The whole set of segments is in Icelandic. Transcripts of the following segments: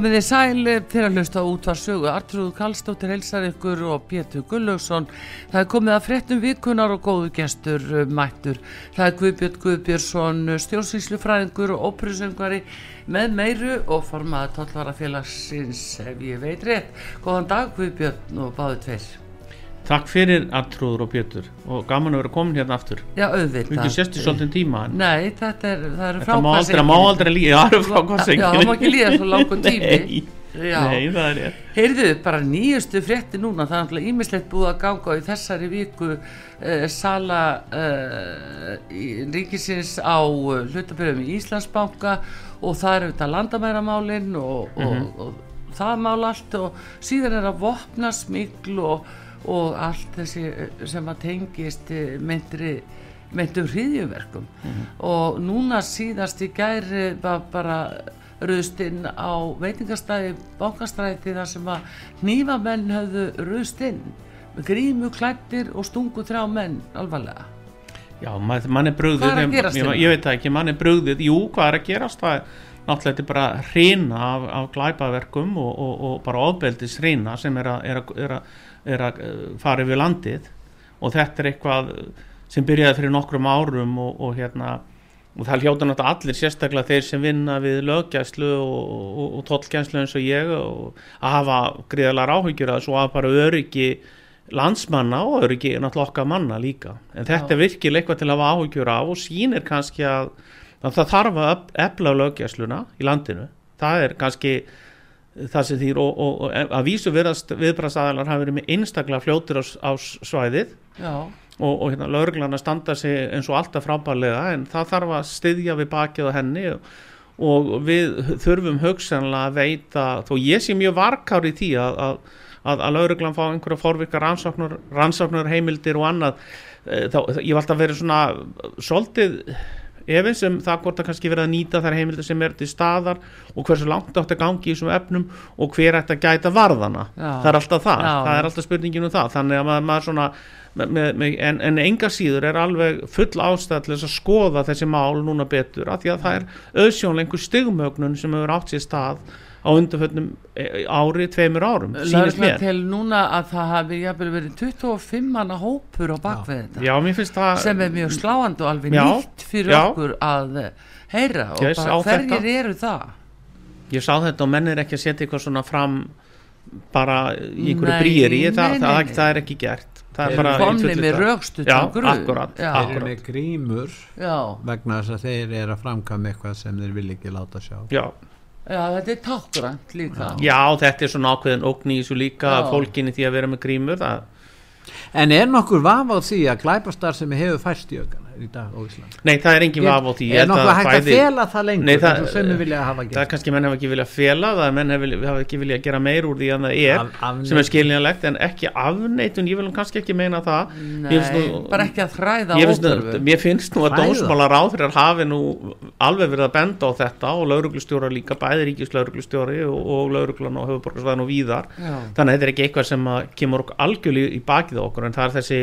Komið þið sæli fyrir að hlusta út var sögu. Artrúð Kallstóttir helsar ykkur og Pétur Gullaugsson. Það er komið að frettum vikunar og góðu gestur uh, mættur. Það er Guðbjörn Guðbjörnsson, stjórnsýslufræðingur og óprusengari með meiru og formaða tóllarafélagsins ef ég veit rétt. Góðan dag Guðbjörn og báðu tveir. Takk fyrir Artrúður og Pétur. Og gaman að vera komin hérna aftur. Já, auðvitað. Við ekki sérstu svolítið tíma en Nei, þetta er, það eru Þetta má aldrei, líða eru Já, það má ekki líða svo langur tími. Nei, nei, það er rétt. Heyrðu, bara nýjustu frétti núna, það er náttúrulega ímislegt búið að ganga í þessari viku uh, sala uh, ríkisins á uh, hlutabörjum í Íslandsbanka og það er auðvitað landamæramálin og, og, og það mál allt og síðan er að vopna smikl og, og allt þessi eh, sem að tengist eh, myndri myndum hriðjuverkum og núna síðast í gæri var bara ruðst inn á veitingastæði bankastræti þar sem að hnífamenn höfðu ruðst inn. Með grímu klættir og stungu þrjá menn alvarlega. Já, mann er brugðið Hvað er að ég- gerast ég, hérna? ég veit það ekki, mann er brugðið Jú, hvað er að gerast? Það er náttúrulega þetta er bara hreina af, af glæpaverkum og, og, og bara ofbeldis hreina sem er að, er að, er að, er að eh, fara yfir landið. Og þetta er eitthvað sem byrjaði fyrir nokkrum árum og, og hérna og það hljóta náttúrulega allir sérstaklega þeir sem vinna við löggæslu og, og, og tollgæslu eins og ég og að hafa gríðalega áhyggjur að svo að bara öryggi landsmanna og öryggi náttúrulega okkar manna líka. En þetta Já. er virkilega eitthvað til að hafa áhyggjur af og sýnir kannski að, að það þarf að efla löggæsluna í landinu. Það er kannski það sem þýr og, og, og að vísu viðbrastæðalar hafa verið með einstaklega fljótir á, á svæðið. Já, og, og hérna, lögreglan að standa sig eins og alltaf frábærlega en það þarf að styðja við bakið á henni og, við þurfum hugsanlega að veita þó ég sé mjög varkár í því að, að, að, að lögreglan fá einhverja forvika rannsóknar, rannsóknar heimildir og annað. Eh, þá, þá- ég var alltaf verið svona svolítið efins um það hvort það kannski verið að nýta þær heimildir sem er til staðar og hversu langt átt að gangi í þessum efnum og hver ætti að gæta varðana Já. það er alltaf það, Já. það er alltaf spurningin um það þannig að maður, maður svona með, með, en, en enga síður er alveg full ástæð til þess að skoða þessi mál núna betur af því að það er auðsjónlega einhver stigmögnun sem hefur átt sér stað á undanföllum eh, ári, tveimur árum mér. til núna að það hafi jafnvel verið 25 manna hópur á bakvið þetta. Já, mér finnst það sem er mjög sláandi og alveg Já, nýtt fyrir já. okkur að eh, heyra og Ég bara hverjir þetta. eru það? Ég sá þetta og menn er ekki að setja eitthvað svona fram bara í einhverju brýri það, það, það, er ekki gert. Það er bara eru komni fullyrt með grunn akkurat, Þeir eru með grímur já, vegna þess að þeir eru að framkvæma eitthvað sem þeir vil ekki láta sjá. Já, já, þetta er tákgrænt líka já, þetta er svona ákveðin ógn í þessu líka Já. fólkinni því að vera með grímur það, En er nokkur vafa á því að glæpastar sem hefur færst í aukana í dag á Ísland? Nei, það er engin vaf á því Er að hægt að bæði- fela það lengur Nei, það- hafa Það er kannski menn hafa ekki viljað fela það menn hafa ekki viljað gera meir úr því en það er Af- sem er skiljanlegt en ekki afneitun, ég vil kannski ekki meina það Nei, nú- bara ekki að þræða óþörfu. mér finnst nú að Hræða. dómsmálar áþrir hafi nú alveg verið að benda á þetta og lauruglustjóra líka, bæði ríkislauruglustjóri og, og lauruglan og höfuborgarsvæðan og víðar Já. þannig að þetta er ekki eitthvað sem að kemur okkur algjörlega í bakið okkur en það er þessi,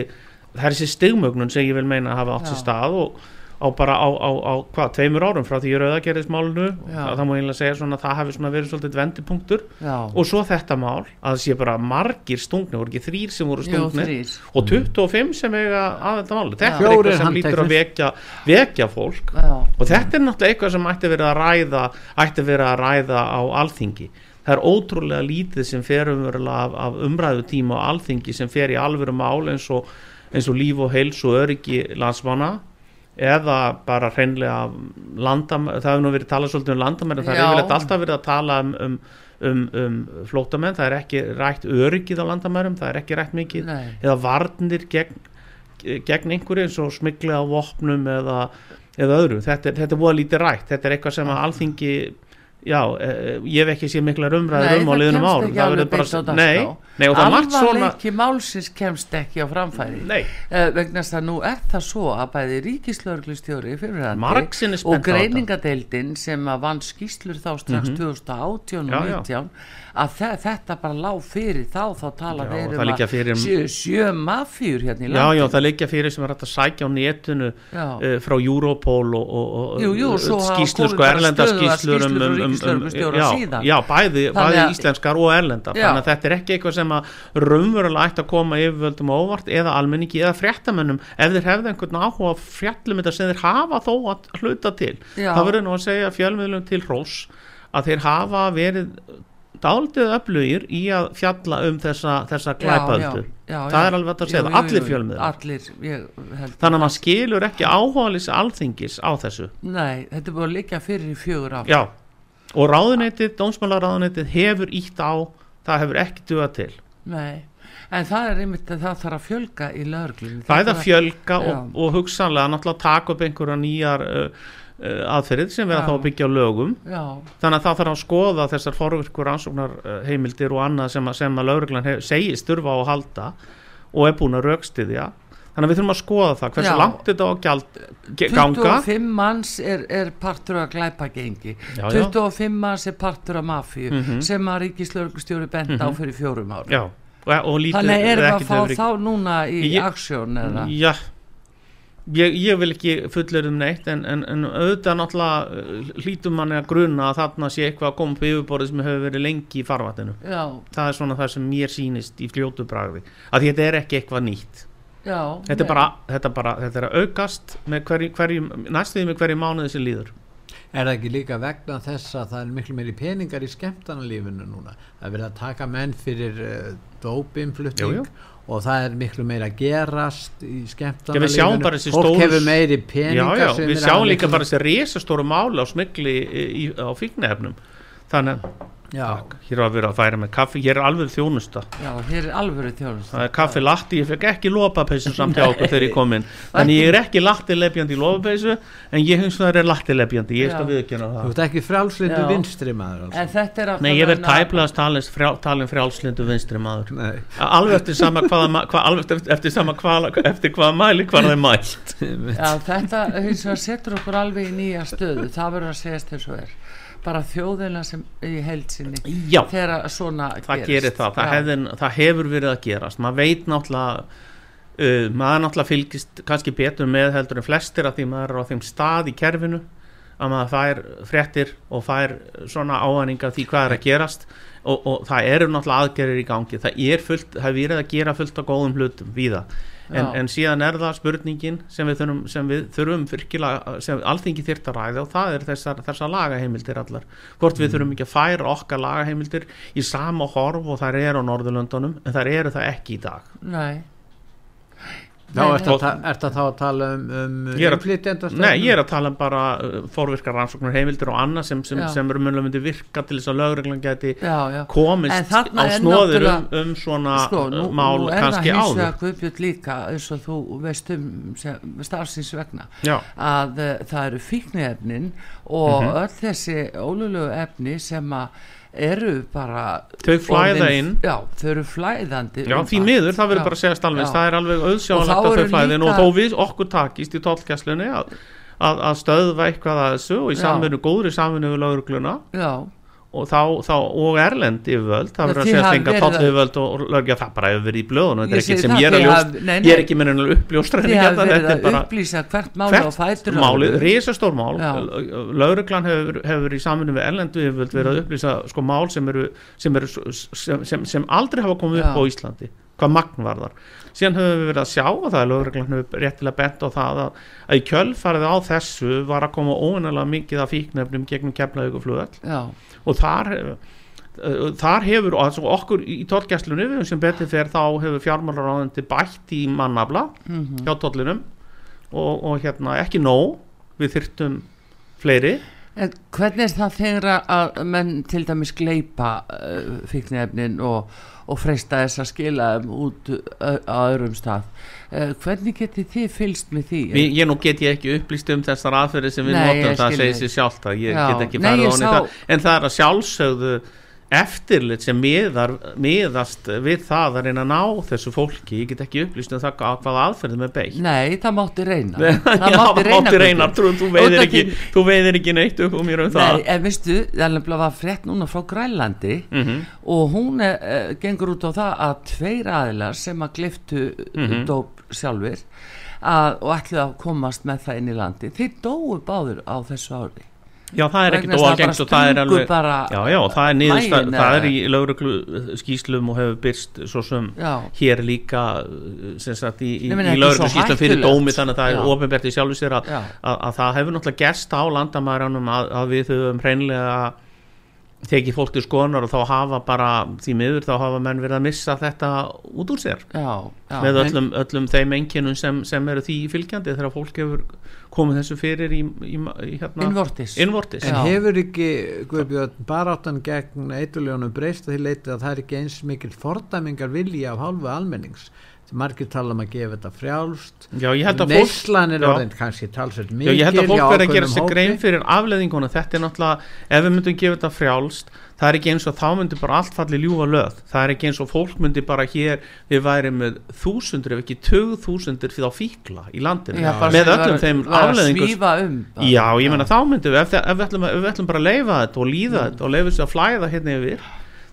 það er þessi stigmögnun sem ég vil meina að hafa átt sér Já. stað og, á bara á, á, á hvað, tveimur árum frá því rauðagerðismálinu. Já. það, má einlega segja svona að það hafi svona verið svolítið vendipunktur. Já, og svo þetta mál að það sé bara margir stungnir, voru ekki þrýr sem voru jú, stungnir? þrýr og 25 sem eiga að þetta máli þetta Já. er eitthvað sem lítur að vekja, vekja fólk. Já, og þetta er náttúrulega eitthvað sem ætti verið að ræða ætti verið að ræða á alþingi. Það er ótrúlega lítið sem fer umverulega af, af umræðu tíma á alþingi sem fer í alvöru mál eins og, eins og líf og heils og öryggi landsmanna eða bara hreinlega landam, það hefur nú verið talað svolítið um landamæri það Já. yfirleitt alltaf verið að tala um, um, um, um flótamenn, það er ekki rætt öryggið á landamærum, það er ekki rætt mikið nei, eða varnir gegn, gegn einhverju eins og smigli á vopnum eða, eða öðru. Þetta er, þetta er voða lítið rætt, þetta er eitthvað sem að alþingi já, eh, ég hef ekki séð mikla rumræður um á liðnum ár það verður bara, nei, nei og það er margt svona alvarleiki málsins kemst ekki á framfæri. Nei. Uh, vegna þess að nú er það svo að bæði ríkislauglistjóri fyrirhandi og greiningadeildin sem að vann skýslur þá strax mm -hmm. 2018 og 2019 að þe- þetta bara lág fyrir þá þá tala Já, þeir um liggja fyrir- að sjö, sjö mafjur hérna í já, já, landinu það liggja fyrir sem er að sækja á netinu Já. uh, frá Europol og, og, og skýslur, sko, erlenda skýslur um, um, um, um, já, já, bæði, bæði að- íslenskar og erlendar Já. þannig að þetta er ekki eitthvað sem að raunverulega ætti að koma yfirvöldum á óvart eða almenningi eða fréttamönnum ef þeir hefði einhvern áhuga fjallum þetta sem þeir hafa þó að hluta til Já. það verður nú að segja fjölmiðlum til hrós að þeir hafa verið daldið öflugir í að fjalla um þessa, þessa glæpöldu. það er alveg hægt að segja það, allir held þannig að maður skilur ekki áhugaðlis alþingis á þessu. Nei, þetta er að liggja fyrir í fjögur ár. Já, og ráðuneytið, dómsmálaráðuneytið hefur ítt á, það hefur ekki dugað til. Nei, en það er einmitt að það þarf að fjölga í lögreglunni. Það er að fjölga og, og hugsanlega náttúrulega taka upp einhverja nýjar uh, aðferðið sem við að þá að byggja lögum. Já, þannig að það þarf að skoða þessar forvirkur rannsóknar uh, heimildir og annað sem að, sem að lögreglan hef, segist þurfa á að halda og er búin að raukstiðja þannig að við þurfum að skoða það hversu Já. langt þetta á að gjald, ganga. 25 manns er, er partur af glæpagengi. Já, já. 25 manns er partur af mafíu Mhm. sem að ríkislörgustjóri bent á fyrir fjórum já, og, og lítið þannig erum við að fá verið- þá núna í Ég- aksjón eða? Já ég, ég vil ekki fullur um neitt en, en, en auðvitað náttúrulega hlýtum manni að gruna að þarna sé eitthvað að koma upp yfirborðið sem hefur verið lengi í farvatinu já, það er svona það sem mér sýnist í fljótu bragði að því þetta er ekki eitthvað nýtt. Já þetta er bara, þetta bara, þetta er að aukast með hverju, hverju, næstuði með hverju mánuði sem líður. Er það ekki líka vegna þess að það er miklu meiri peningar í skemmtanalífinu núna? Það er verið að taka menn fyrir uh, Jú, dópinflutning jú. Og það er miklu meira að gerast í Já, þessi Fólk hefur meiri já, peningar já, sem við sjáum líka miklu- bara þessi risastóru máli á smikli í, í, á fíknefnum þannig. Að hér var að vera að færa með kaffi. Hér er alveg þjónusta. Já, hér er alvöru þjónust Það er kaffi latti, ég fekk ekki lopapeysu samt hjá okkur þegar ég kom inn. Þannig ég er ekki latti lefjandi í lopapeysu En ég hins vegar er latti lefjandi, ég skal Já. viðkjöna þú það ert ekki frálslindu Já. vinstri maður er Nei, ég verð tæplegast talin, frjál, talin frjálslindu vinstri maður. Nei, Alveg eftir sama hvaða, hva, alveg eftir, eftir sama hvaða, eftir hvaða mæli hvað það er mælt. Já, þetta setur okkur alveg í nýja stöðu. Það verður að segjast er bara þjóðina sem í heilsinni Já, það gerir það, það, Já. hefði, það hefur verið að gerast. Maður veit náttúrulega uh, maður náttúrulega fylgist kannski betur með heldur en flestir að því maður er á þeim stað í kerfinu að maður fær fréttir og fær svona áhæninga því hvað er að gerast. Og, og það eru náttúrulega aðgerir í gangi. Það er fullt, það er verið að gera fullt af góðum hlutum víða en, en síðan er það spurningin sem við þurfum, sem við þurfum virkilega, sem alþingi þyrft að ræða og það er þessar, þessar lagaheimildir allar. Hvort við þurfum ekki að færa okkar lagaheimildir í sama horf og þær eru á Norðurlöndunum en þær eru það ekki í dag. Nei þá Nei, ertu að, ta ertu að þá að tala um, um er innflytjendastefnu? Nei, ég er að tala um bara uh, forvirkar rannsóknur heimildir og annað sem, sem, sem raunverulega myndi virka til þess að lögreglan geti já, já. En komist á er snóðir um, um svona sko, nú, uh, mál nú er kannski það hins áður. vegar Guðbjörn líka eins og þú veist um starfsins vegna Já, að uh, það eru fíkniefnin og Mhm. öll þessi ólulegu efni sem að eru bara Þau flæða inn. já, þau eru flæðandi Já, um því miður, það verður bara að segja já. það er alveg þá að þau flæðin líka- og þó við okkur takist í tollkesslunni að, að, að stöðva eitthvað að þessu og í Já. samvinnu, góðri samvinnu við lögregluna já, og þá, þá og erlend yfirvöld, það verður að segja að- toll yfirvöld og lögja það bara verið í blöðunum. Þetta er ekkert sem ég er að ljóst ég er ekki með hennar uppljóstra Þið hafið verið að upplýsa hvert máli fætur hvert málið, öðru. risastór mál. Lauruglan hefur, hefur í samfunni við erlendu yfirvöld verið að upplýsa sko mál sem eru, sem, eru sem, sem, sem aldrei hafa komið upp á Íslandi hvað magn var þar síðan höfum við verið að sjá og það er hefur réttilega bent á það að, að í kjölfarið á þessu var að koma óunalega mikið af fíknefnum gegnum keflauguflugall Já, og þar uh, þar hefur altså, okkur í tollgæslunni sem betur fer þá hefur fjármálaráðandi bætt í mannabla mhm. hjá tollinum. Og, og hérna ekki nóg við þyrtum fleiri En hvernig er það þegar að menn til dæmis gleipa uh, fíknefnin og, og freista þess að skila þeim út uh, á öðrum stað? Uh, hvernig getið þið fylst með því? Vi, ég nú get ég ekki upplýst um þessar aðferði sem við notum, ég það segir sér sjálft að ég Já. get ekki farið ég á sá- það en það er að sjálfsögðu eftirlit sem miðar, miðast við það að reyna að ná þessu fólki ég get ekki upplýst um það á hvaða aðferðum er beitt Nei, það mátti reyna. Já, mátti reyna, trú, þú, veiðir ekki, því- þú veiðir ekki neitt um mér um það Nei, en veistu, það var frétt núna frá Grænlandi Mhm. og hún er, uh, gengur út á það að tveir aðilar sem að gliftu Mhm. dóp sjálfur að, og ætlu að komast með það inn í landi þeir dóu báður á þessu ári Já, það er ekkert bara og það er alveg Já, já, það er niðurstað, það er í lauruglu skýslum og hefur byrst svo sem Já. hér líka sem sagt í, í, í lauruglu skýslum fyrir dómi þannig að það er ofinbært í sjálfu sér að, að, að það hefur náttúrulega gerst á landamæranum að, að við höfum hreinlega tekið fólk til skoðunar og þá hafa bara því miður þá hafa menn verið að missa þetta út úr sér Já, já, með öllum, öllum þeim enginum sem, sem eru því fylgjandi þegar fólk hefur komið þessu fyrir í, í, í hérna, Innvortis. innvortis. En Já. hefur ekki Guðbjörn baráttan gegn eituljónum breyst að því leiti að það er ekki eins mikil fordæmingar vilja af hálfu almennings margir tala um að gefa þetta frjálst. Já, ég held að fólk neyslan er Já. orðin kannski talsveit Já, mikil ég held að fólk verði að gera sér grein fyrir afleðingunum þetta er náttúrulega, ef við myndum gefa þetta frjálst það er ekki eins og þá myndi bara allt falli ljúfa löð, það er ekki eins og fólk myndi bara hér, við væri með þúsundur ef ekki tög þúsundur fyrir þá fíkla í landinu, Já, með öllum var- þeim afleðingum svífa um bara. Já, ég meina þá myndum við, ef, ef, við ætlum, ef við ætlum bara að leifa þetta og líða þetta og leifa þessu að flæða hérna yfir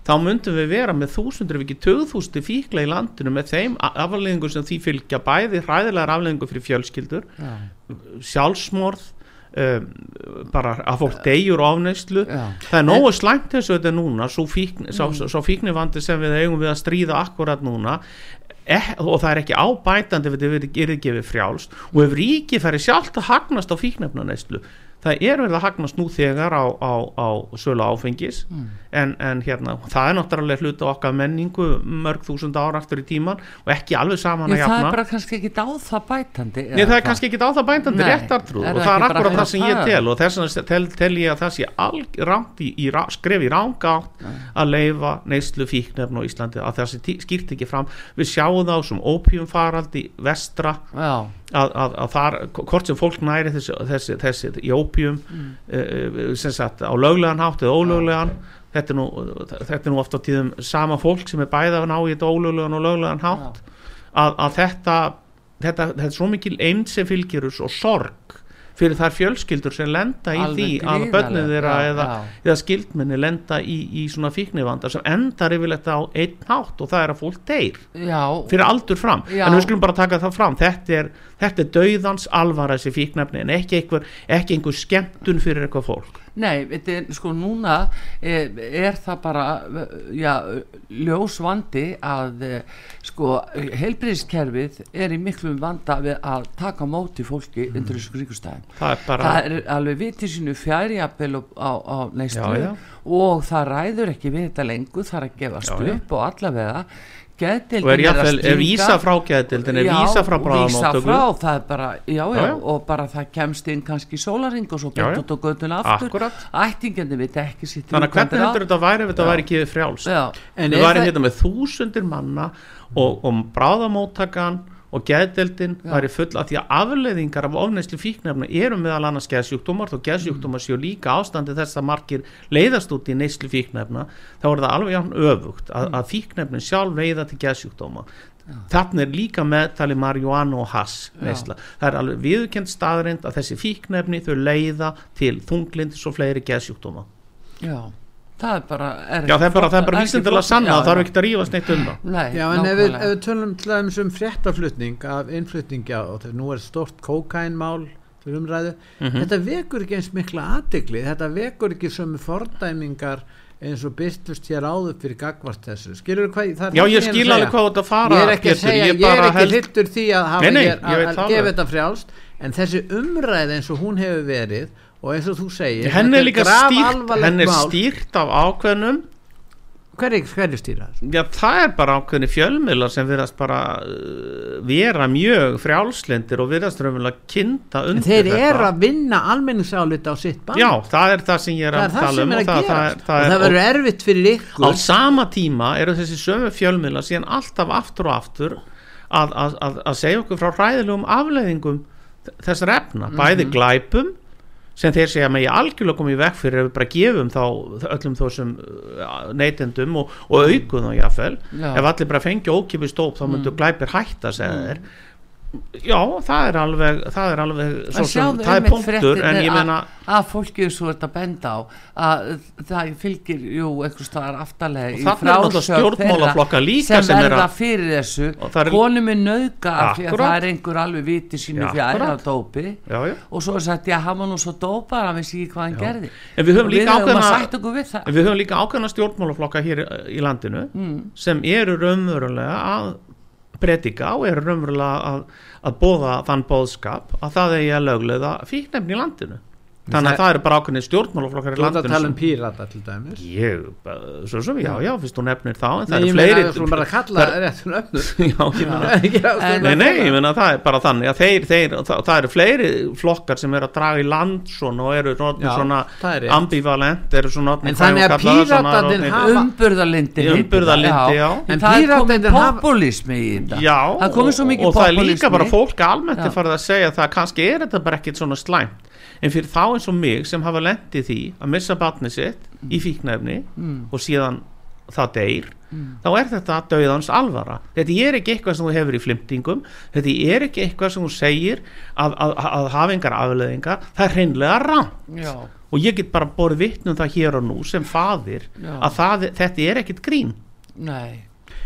þá myndum við vera með þúsundur ef ekki tögþústur fíkla í landinu með þeim a- afleiðingum sem því fylgja bæði hræðilegar afleiðingum fyrir fjölskyldur Já, sjálfsmorð um, bara að fólk degjur ofneyslu já. það er nógu slæmt þessu þetta núna svo, fíkn, Mm. svo, svo fíknivandi sem við eigum við að stríða akkurat núna eh, og það er ekki ábætandi ef þetta er ekki gefið frjálst og ef ríki færi sjálft að hagnast á fíknefnaneyslu það er verið að hagnast nú þegar á, á, á sölu áfengis Mm. en, en hérna, það er náttúrulega hluta okkar menningu mörg þúsund ára aftur í tíman og ekki alveg saman að það jafna. er bara kannski ekki á það bætandi Nei, það er kannski ekki á það bændandi Nei, réttartrúð er og það það er akkurat það sem ég það? tel og þess vegna tel, tel ég að það sé ra- skref í ranga átt að leifa neyslu fíknefn á Íslandi að það skýrt ekki fram. Við sjáum þá sem opium faraldi vestra. Já, að, að, að þar, hvort sem fólk næri þessi, þessi, þessi í opium Mm. sem sagt á löglegan hátt eða ólöglegan þetta er, nú, þetta er nú oft á tíðum sama fólk sem er bæða að ná í þetta ólöglegan og löglegan hátt að, að þetta, þetta þetta er svo mikil einn sem fylgir og sorg fyrir þær fjölskyldur sem lenda í Alveg því að börnið þeirra já, eða, já. eða skildmenni lenda í, í svona fíknivanda sem endar yfirleitt á einn hátt og það er að fólk deyr já, fyrir aldur fram. En við skulum bara taka það fram. Þetta er, þetta er dauðans alvara þessi fíknefni en ekki einhver, ekki einhver skemmtun fyrir eitthvað fólk Nei, þetta er, sko núna er, er það bara já, ljós vandi að eh, sko heilbriðskerfið er í miklum vanda við að taka móti fólki undir þessu kringustæðum það er bara það er alveg vitið sínu fjærjapel á, á, Já, já. og það ræður ekki við þetta lengur það er að gefast Já, já. upp og allavega geðdeildin og er að jáfnvel, er stinga. vísa frá geðdildin er Já, vísa frá bráðamáttöku er og bara það kemst inn kannski sólaring og svo út á göttuna aftur. Ættingandi veit ekki sitt þannig að hvernig heldur þetta væri ef þetta væri ekki frjálst? Já, En við væri hérna með þúsundir manna og, og bráðamóttakan og geðdeldin Já. væri full af því að afleiðingar af ofneyslu fíknefna eru meðal annars geðsjúkdómar. Og geðsjúkdómar séu líka ástandi þess að margir leiðast út í neyslu fíknefna þá er það alveg jafn öfugt að, að fíknefnin sjálf veiða til geðsjúkdóma. Þannig er líka meðtali marihuana og hass neysla. það er alveg viðurkend staðreind að þessi fíknefni þau leiða til þunglindis og fleiri geðsjúkdóma. Já það er bara er Já, það er bara, það er bara ekki vísindilega sanna Já, það þarf ekki að rífast neitt um það. Nei, Já, en ef við, ef við tölum til dæmis um fréttaflutning af innflutningja og þegar nú er stort kókainmál til umræðu, Mhm. þetta vekur ekki eins mikla aðdegli, þetta vekur ekki sömu fordæmingar eins og byrtust hér áður fyrir gagvart þessu. Skilur hvað, það er Já, ég skil alveg hvað þetta fara ég er ekki segja, ég, bara er ekki held- hittur því að hafa Nei, nei, hér ég að, að gefa þetta frjálst en þessi umræð eins og hún hefur verið og eins og þú segir henni er líka stýrt er stýrt af ákveðnum. Hverju, hverju stýra þessu? Já, það er bara ákveðni fjölmiðlar sem virðast bara uh, vera mjög frjálslindir og virðast raunverulega En undir þeir þetta. eru að vinna almenningsálit á sitt band Já, það er það sem ég er að er tala um er og að það, það, er- það er, það verður erfitt fyrir á ykkur sama tíma eru þessi sömu fjölmiðlar síðan alltaf aftur og aftur að, að, að, að segja okkur frá hræðilegum afleiðingum þessar efna, bæði glæpum sem þeir segja með ég algjörlega komið vekk fyrir ef við bara gefum þá öllum þessum uh, neytendum og, og aukum þá jáfnvel Já. ef allir bara fengi ókipið stóp þá myndu Mm. glæpir hætta segja þeir já, það er alveg það er alveg, svo sem, það er punktur en ég að- meina að fólki er svo þetta að benda á að það fylgir, jú, einhvers staðar aftalega Og í stjórnmálaflokkar þeirra líka sem verða að- fyrir þessu það er- konum er nauðga af því að það er einhver alveg viti sínu fjær af dópi já, já. og svo er sagt, já, hann var nú svo dópar hann vissi ekki hvað hann Já. gerði en við höfum líka við að ákveðna við það við höfum líka ákveðna stjórnmálaflokka hér í- í landinu mm. sem eru raunverulega að predika og eru raunverulega að, að bóða þann bóðskap að það eigi að löglega fíknefni í landinu. Þannig að það eru bara ákveðni stjórnmálaflokkar í þú ert að landinu. tala um pírata til dæmis. Ég, bara, svo sem, já, já, fyrst þú nefnir þá, en það Nei, eru ég fleiri. meina þú bara að kalla það- Já, ég meina, Ekki ástæða En- Nei, að nei, ég meina það er bara þannig að þeir, þeir það, það eru fleiri flokkar sem eru að draga í land svona og eru svona, það rétt. ambivalent, eru svona En þannig að píratarnir hafa- umburðalindi Umburðarlyndi, já. en það er hafa- populismi í þetta. Já, það komið svo mikið og það er líka bara fólk almennt er farið að segja það að kannski er þetta bara ekkit svona slæmt en fyrir þá eins og mig sem hafa lendið því að missa batni sitt í fíknefni Mm. og síðan það deyr þá er þetta döðans alvara. Þetta er ekki eitthvað sem þú hefur í flimtingum þetta er ekki eitthvað sem þú segir að, að, að hafa engar afleðingar það er hreinlega rann og ég get bara borið vittnum það hér og nú sem faðir Já. að það, þetta er ekkit grín. Nei.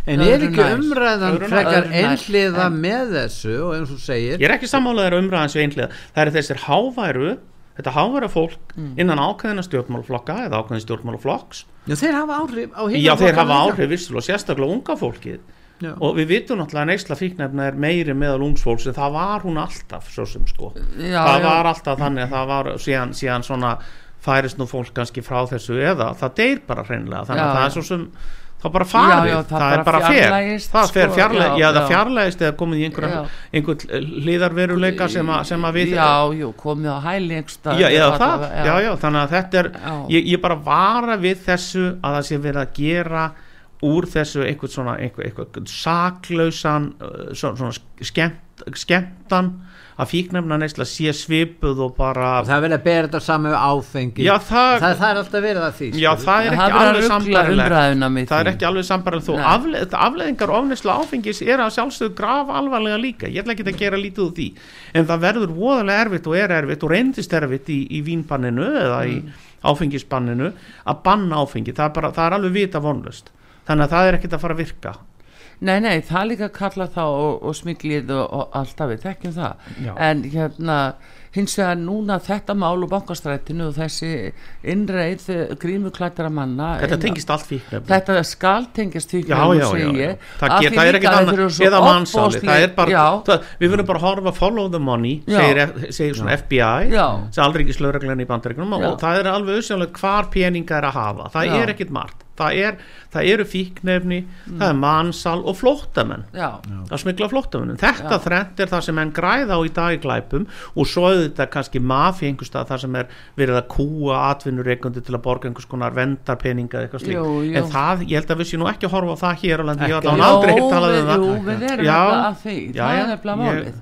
En er ekki umræðan frekar einhliða með þessu og eins og segir Ég er ekki sammálaður umræðans við einhliða. Það eru þessir háværu, þetta háværa fólk Mm. innan ákveðina stjórnmálaflokka eða ákveðin stjórnmálaflokks. Já, þeir hafa áhrif á hina Já, þeir hafa áhrif vissulega og sérstaklega unga fólkið. Já. Og við vitum náttúrulega að neysla fíknefna er meiri meðal ungsfólks en það var hún alltaf, svo sem sko. já, það já. var alltaf þannig að það var síðan, síðan svona færist nú fólk kannski frá þessu eða það deyr bara hreinlega. Þannig að það er svo sem þá bara farið, Já, já, það það, er bara bara fer fjarlægist, það fer sko, fjarlægist, já, já, það já. fjarlægist eða komið í einhverja Já. einhvern hlýðarveruleika sem, að- sem að við já, jú, komið á hæli einhverstað já, já, já, þannig að þetta er Já. ég, ég bara vara við þessu að það sé verið að gera úr þessu einhvern svona einhver, einhver saklausan uh, svona, svona skemmt, skemmtan að fíknefna neysla sé svipuð og bara Og það verður að bera þetta saman við áfengi. Já, það, það, það er alltaf verið að því já, það er ekki það alveg sambarilegt umræðuna með það er ekki alveg sambarilegt þó afleð, afleðingar ofnisla áfengis er að sjálfsögðu graf alvarlega líka. Ég ætla ekki að gera lítið úr því. En það verður voðalega erfitt og er erfitt og reyndist erfitt í, í vínbanninu eða í Mm. áfengisbanninu að banna áfengi, það er, bara, það er alveg vita vonlust þannig að það er ekkert að fara að virka. Nei, nei, það líka kalla þá og, og smiklið og, og alltaf við þekkjum það. Já. en hérna hins vegar núna þetta mál og bankastrættinu og þessi innreið grímuklættara manna þetta inn tengist allt fíknefni þetta skal tengjast því Já, já, já, já. Það, ger, það er ekkert annað, eða mannsali er við verðum bara að horfa follow the money, segir, F- segir svona FBI, sem alríkislaureglan í bandaríknum Já. og það er alveg auðsjónlega hvar peninga er að hafa, það Já. er ekkert margt það, er, það eru fíknefni það er mannsal og flóttamenn. Já, að smikla flóttamennum þetta Já. þrennt er það sem menn græða á í dag í glæpum og svo auðvitað kannski mafi einhverstað þar sem er verið að kúa atvinnureikundi til að borga einhvers konar vendarpeninga eða eitthvað slíkt. Jú, jú. en það, ég held að við séum nú ekki að horfa á það hér á landi, ég Ekki. hef aldrei heyrt talað um það. jú, við erum að því. Já, það er nefnilega málið.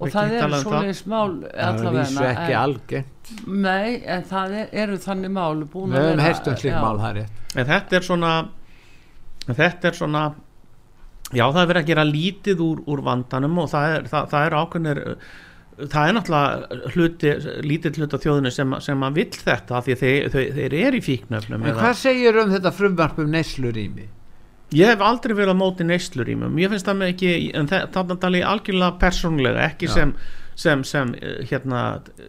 Og ekki það er talað um það. svoleiðis mál það er vísu allavega ekki algengt nei, en það er, eru þannig mál búin við að vera- heyrt um slík mál það er rétt en þetta er svona en þetta er svona já það er verið að gera lítið úr, úr vandanum og það er, það, það er ákveðnir uh, það er náttúrulega hluti, lítill hlut af þjóðinu sem, sem að vill þetta af því að þeir, þeir, þeir eru í fíknöfnum En hvað segir um þetta frumvarp um neyslurými? Ég hef aldrei verið á móti neyslurímum ég finnst það með ekki, en þarna tala ég algjörlega persónulega, ekki Já. sem sem, sem eh, hérna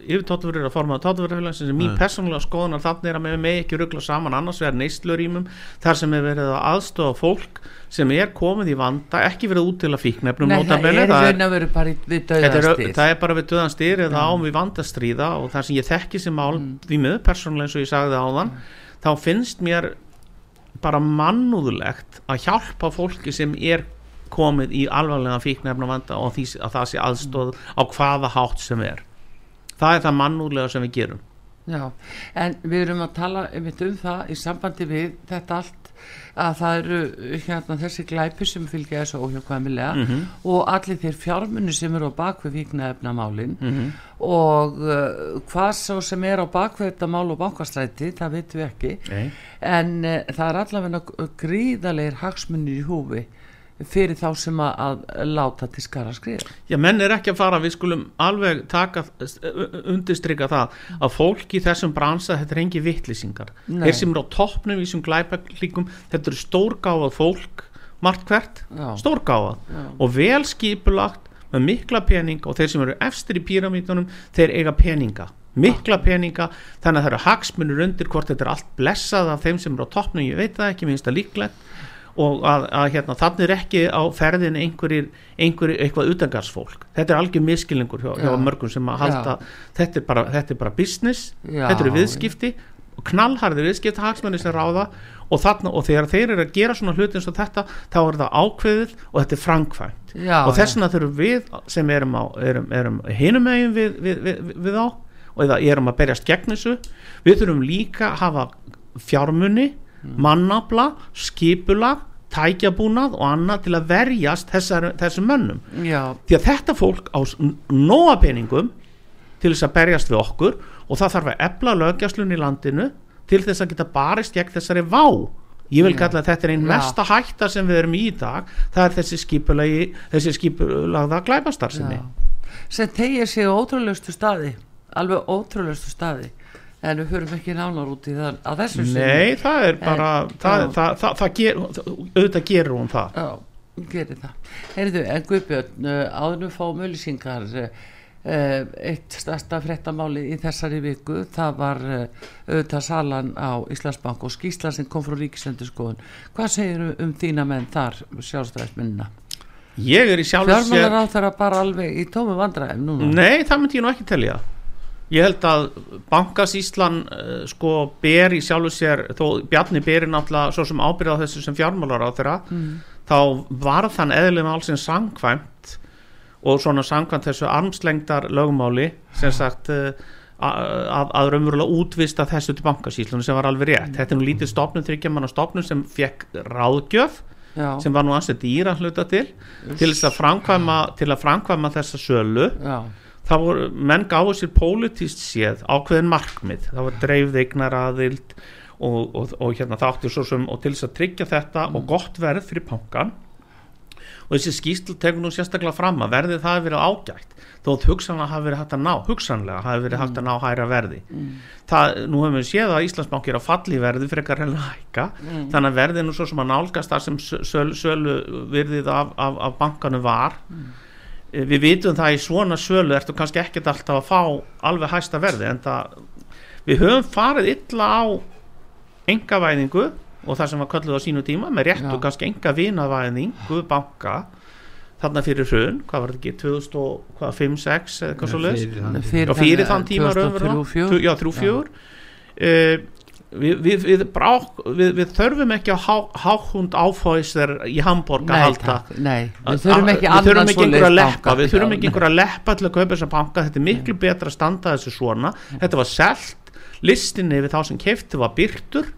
yfir tóttverður að forma tóttverðurfélag sem mín Nei. persónulega skoðunar. Þannig er að með mig ekki ruggla saman. Annars vegar neyslurímum þar sem er verið að aðstofa fólk sem er komið í vanda, ekki verið út til að fíknefnum Nei, það er það er- raun að vera bara við er, döðastýr það er bara við döðan styr eða ám við vandastríða og það sem ég þekki sem mál Mm. því miður persónulega eins og ég sagði áðan þá finnst mér bara mannúðulegt að hjálpa fólki sem er komið í alvarlega fíknefna vanda og því að það sé aðstóð á hvaða hátt sem er það er það mannúðlega sem við gerum Já, en við erum að tala um það í sambandi við þetta allt að það eru hérna þessi glæpi sem fylgja þessu óhjókvæmilega Mhm. og allir þeir fjármunni sem eru á bakvið fíknaefnamálin Mhm. og uh, hvað svo sem er á bakvið þetta mál og bankastræti, það veitum við ekki Nei. en uh, það er allavega gríðalegir hagsmunir í húfi fyrir þá sem að, að láta til skara skriða Já, menn er ekki að fara, við skulum alveg taka, undistrykka það að fólk í þessum bransa, þetta er engi vittlýsingar. Þeir sem eru á toppnum í þessum glæpaklíkum, þetta eru stórgáfað fólk, margt hvert, Já. stórgáfað Já. og vel skipulagt með mikla pening og þeir sem eru efstir í píramítunum, þeir eiga peninga mikla peninga, þannig að það eru hagsmunur undir hvort þetta er allt blessað af þeim sem eru á toppnum, ég veit það ekki, minnst það líklegt og að, að hérna, þannig er ekki á ferðin einhverjir, einhverjir eitthvað utangarsfólk þetta er algjör miskilningur hjá, hjá Já. mörgum sem að halda þetta er, bara, þetta er bara business Já, þetta eru viðskipti og knallharðir viðskipti hagsmenni sem ráða og, þarna, og þegar þeir eru að gera svona hluti eins og þetta þá er það ákveðið og þetta er Já, og þess vegna þurfum við sem erum, erum, erum hinum megin við, við, við, við, við á og eða erum að berjast gegn þessu við þurfum líka að hafa fjármunni, mannabla skipulag, tækjabúnað og annað til að verjast þessar, þessum mönnum. Já, því að þetta fólk á s- n- nóga peningum til þess að berjast við okkur og það þarf að ebla lögjaslun í landinu til þess að geta barist gegn þessari vá. Ég vil kalla að þetta er einn mesta hætta sem við erum í dag það er þessi skipulagi þessi skipulagða glæpastarsinni Já. sem tegir sig á ótrúlegustu staði alveg ótrúlegustu staði en við höfum ekki nánar út í það á þessu sinni. nei það er bara En- það, það, það, það, ger, auðvitað gerur hún það. Já, gerir það. Heyrðu, en Guðbjörn, uh, áður við fáum öllisingar uh, eitt stærsta fréttamáli í þessari viku það var auðvitað salan á Íslandsbank og skýsla sem kom frá Ríkisendurskoðun. Hvað segir um þína menn þar sjálfstæðismennina? ég er í sjálf Fjármálar á þeirra bara alveg í tómi vandræðum núna. Nei, það myndi ég nú ekki telja Ég held að bankasíslan uh, sko ber í sjálfu sér þó Bjarni beri náttúrulega svo sem ábyrða á þessu sem fjármálar á þeirra mm. þá var þann eðlum allsins sangkvæmt og svona sangkvæmt þessu armslengdar lögmáli sem sagt uh, að, að raunverulega útvista þessu til bankasíslunum sem var alveg rétt. Þetta er nú lítið stopnum þryggjaman stopnum sem fekk ráðgjöf Já, sem var nú ansett dýra hluta til til þess að framkvæma, til að framkvæma þessa sölu. Já, það voru, menn gáðu sér pólitíst séð ákveðin markmið, það var dreifð eignar aðild og, og, og hérna þáttu svo sem, og til þess að tryggja þetta og gott verð fyrir pankan og þessi skýslu tekur nú sérstaklega fram að verðið það hefur verið ágætt þó að hugsanlega hafi verið hægt að ná hugsanlega hafi verið hægt að ná hæra verði. Það, nú hefum við séð að Íslandsbanki er að falli verði fyrir eitthvað reyna hækka þannig að verðið nú svo sem að nálgast þar sem sölu, sölu virðið af, af, af bankanu var. Eh, við vitum það í svona sölu ertu kannski ekkert alltaf að fá alveg hæsta verði en það við höfum farið illa á engavæðingu og það sem var kölluð á sínu tíma með réttu Já. kannski enga vinavæðingu banka þarna fyrir hrun, hvað var þetta ekki 2005-06 eða eitthvað svo Fyrir og fyrir þann- tíma 2003, raunverulega. já, 3-4 uh, við, við, við, brák, við, þörfum ekki að há, háhund áfóðisir í Hamburg að halda. nei. Við þurfum ekki við þurfum annan ekki einhver að leppa við þurfum ekki einhver að leppa til að kaupa þessa banka. Þetta er miklu betra að standa þessu svona. Þetta var selt, listinni við þá sem kefti var byrtur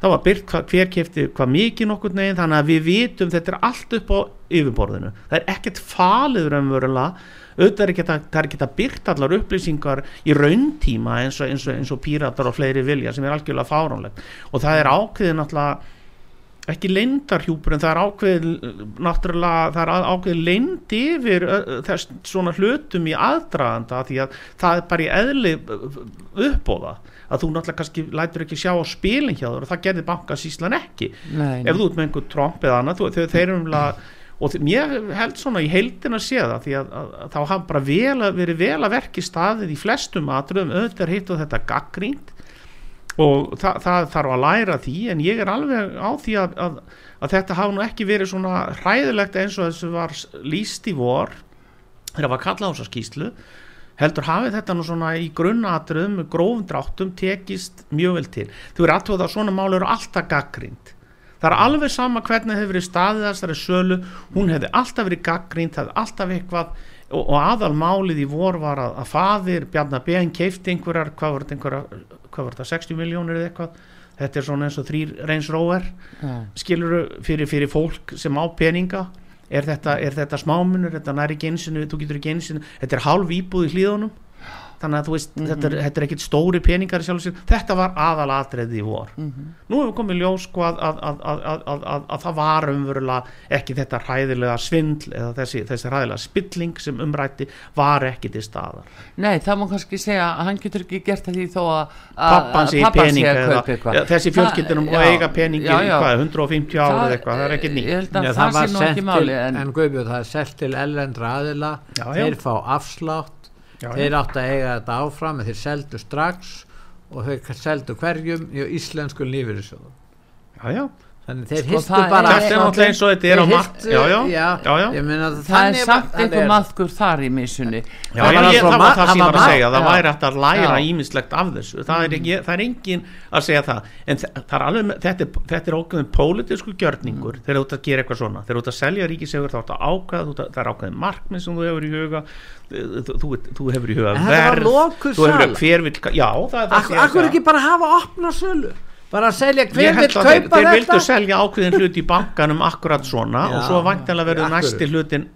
það var hva, hver kefti hvað mikið nokkur neginn þannig að við vitum þetta er allt upp á yfirborðinu. Það er ekkert falið raunverulega auðvitað er ekki að, það er ekki að byrta allar upplýsingar í rauntíma eins og, eins og, eins og píratar og fleiri vilja sem er algjörlega fáránlegt. Og það er ákveðin náttúrulega ekki leindarhjúpur en það er ákveð náttúrulega það er ákveð leind yfir þess svona hlutum í aðdraganda því að það er bara í eðli uppbóða að þú náttúrulega kannski lætur ekki sjá á spilin hjá þér og það gerði bankasíslan ekki. Nei, ef þú ert með einhver Trump eða annað þú, þeir eru umlega og mér held svona í heildin að sé það því að, að, að þá hafa bara vel, verið vel að verki staðið í flestum atriðum auðvitað hitt og þetta gaggrínt og það, það þarf að læra því en ég er alveg á því að, að, þetta hafa nú ekki verið svona hræðilegt eins og þessu var lýst í vor þegar var kallað á þessa skýslu heldur hafið þetta nú svona í grunnatriðum með grófum dráttum tekist mjög vel til. Þú er aðtöða að svona mál eru alltaf gaggrínt það er alveg sama hvernig hefur verið staðið þessari sölu. Hún hefði alltaf verið gaggrínt það hefði alltaf eitthvað. Og, og aðal málið í vor var að, að faðir Bjarnar Ben keifti einhverjar hvað var þetta hvað var þetta 60 miljónir eða eitthvað? Þetta er svona eins og þrýr reyns róver já. skilur fyrir, fyrir fólk sem á peninga er þetta, er þetta smámunur, þetta næri ekki einsinu, þú getur ekki einsinu þetta er hálf íbúð í hlíðunum þannig að þú veist, þetta, er, þetta er ekkit stóri peningar í sjálf sér, þetta var aðal atriði í vor. Nú hefur komið ljós sko að, að, að, að, að, að, að það var umverulega ekki þetta hræðilega svindl eða þessi, þessi hræðilega spilling sem umrætti var ekki til staðar. Nei, það má kannski segja að hann getur ekki gert það því þó að pappan sé í peninga eða, kaupa eitthvað. ja, þessi fjölskyldunum Það- og eiga peningi já, í já. hvað, 150 ára eða eitthvað, það er ekki nýtt. Ég held að Já, það, var sé nú sent ekki til, máli en, en, Guðbjörn, það er selt til ellendra aðila. Já, já. þeir fá afslátt Já, þeir já. áttu að eiga þetta áfram þeir seldu strax og þeir seldu hverjum í íslensku lífyrirsjóðum já, já þannig þeir Sko, það er- bara Þetta er náttúrulega eins og þetta er á hirtu- Já, já, já, já, já. ég meina það er þannig samt einhver er- maðkur þar í missunni. Já, Það var það það sem ég var að segja, það væri hægt að læra ímislegt af þessu, það er, ekki, það er engin að segja það, en það er þetta er, þetta er ákveðin pólitísku gjörningur þegar þú ert að gera eitthvað svona, þegar þú ert að selja ríkisegur þá ert að ákveða, þú, ert að- það er ákveðin markmið sem þú hefur í huga, þú, hefur í huga verð, þú hefur sala. hver vil, já, það er það bara að selja hver vil að þeir, kaupa þeir vildu þetta? selja ákveðin hlut í bankanum akkurat svona Já, og svo væntanlega verður næsti hlutin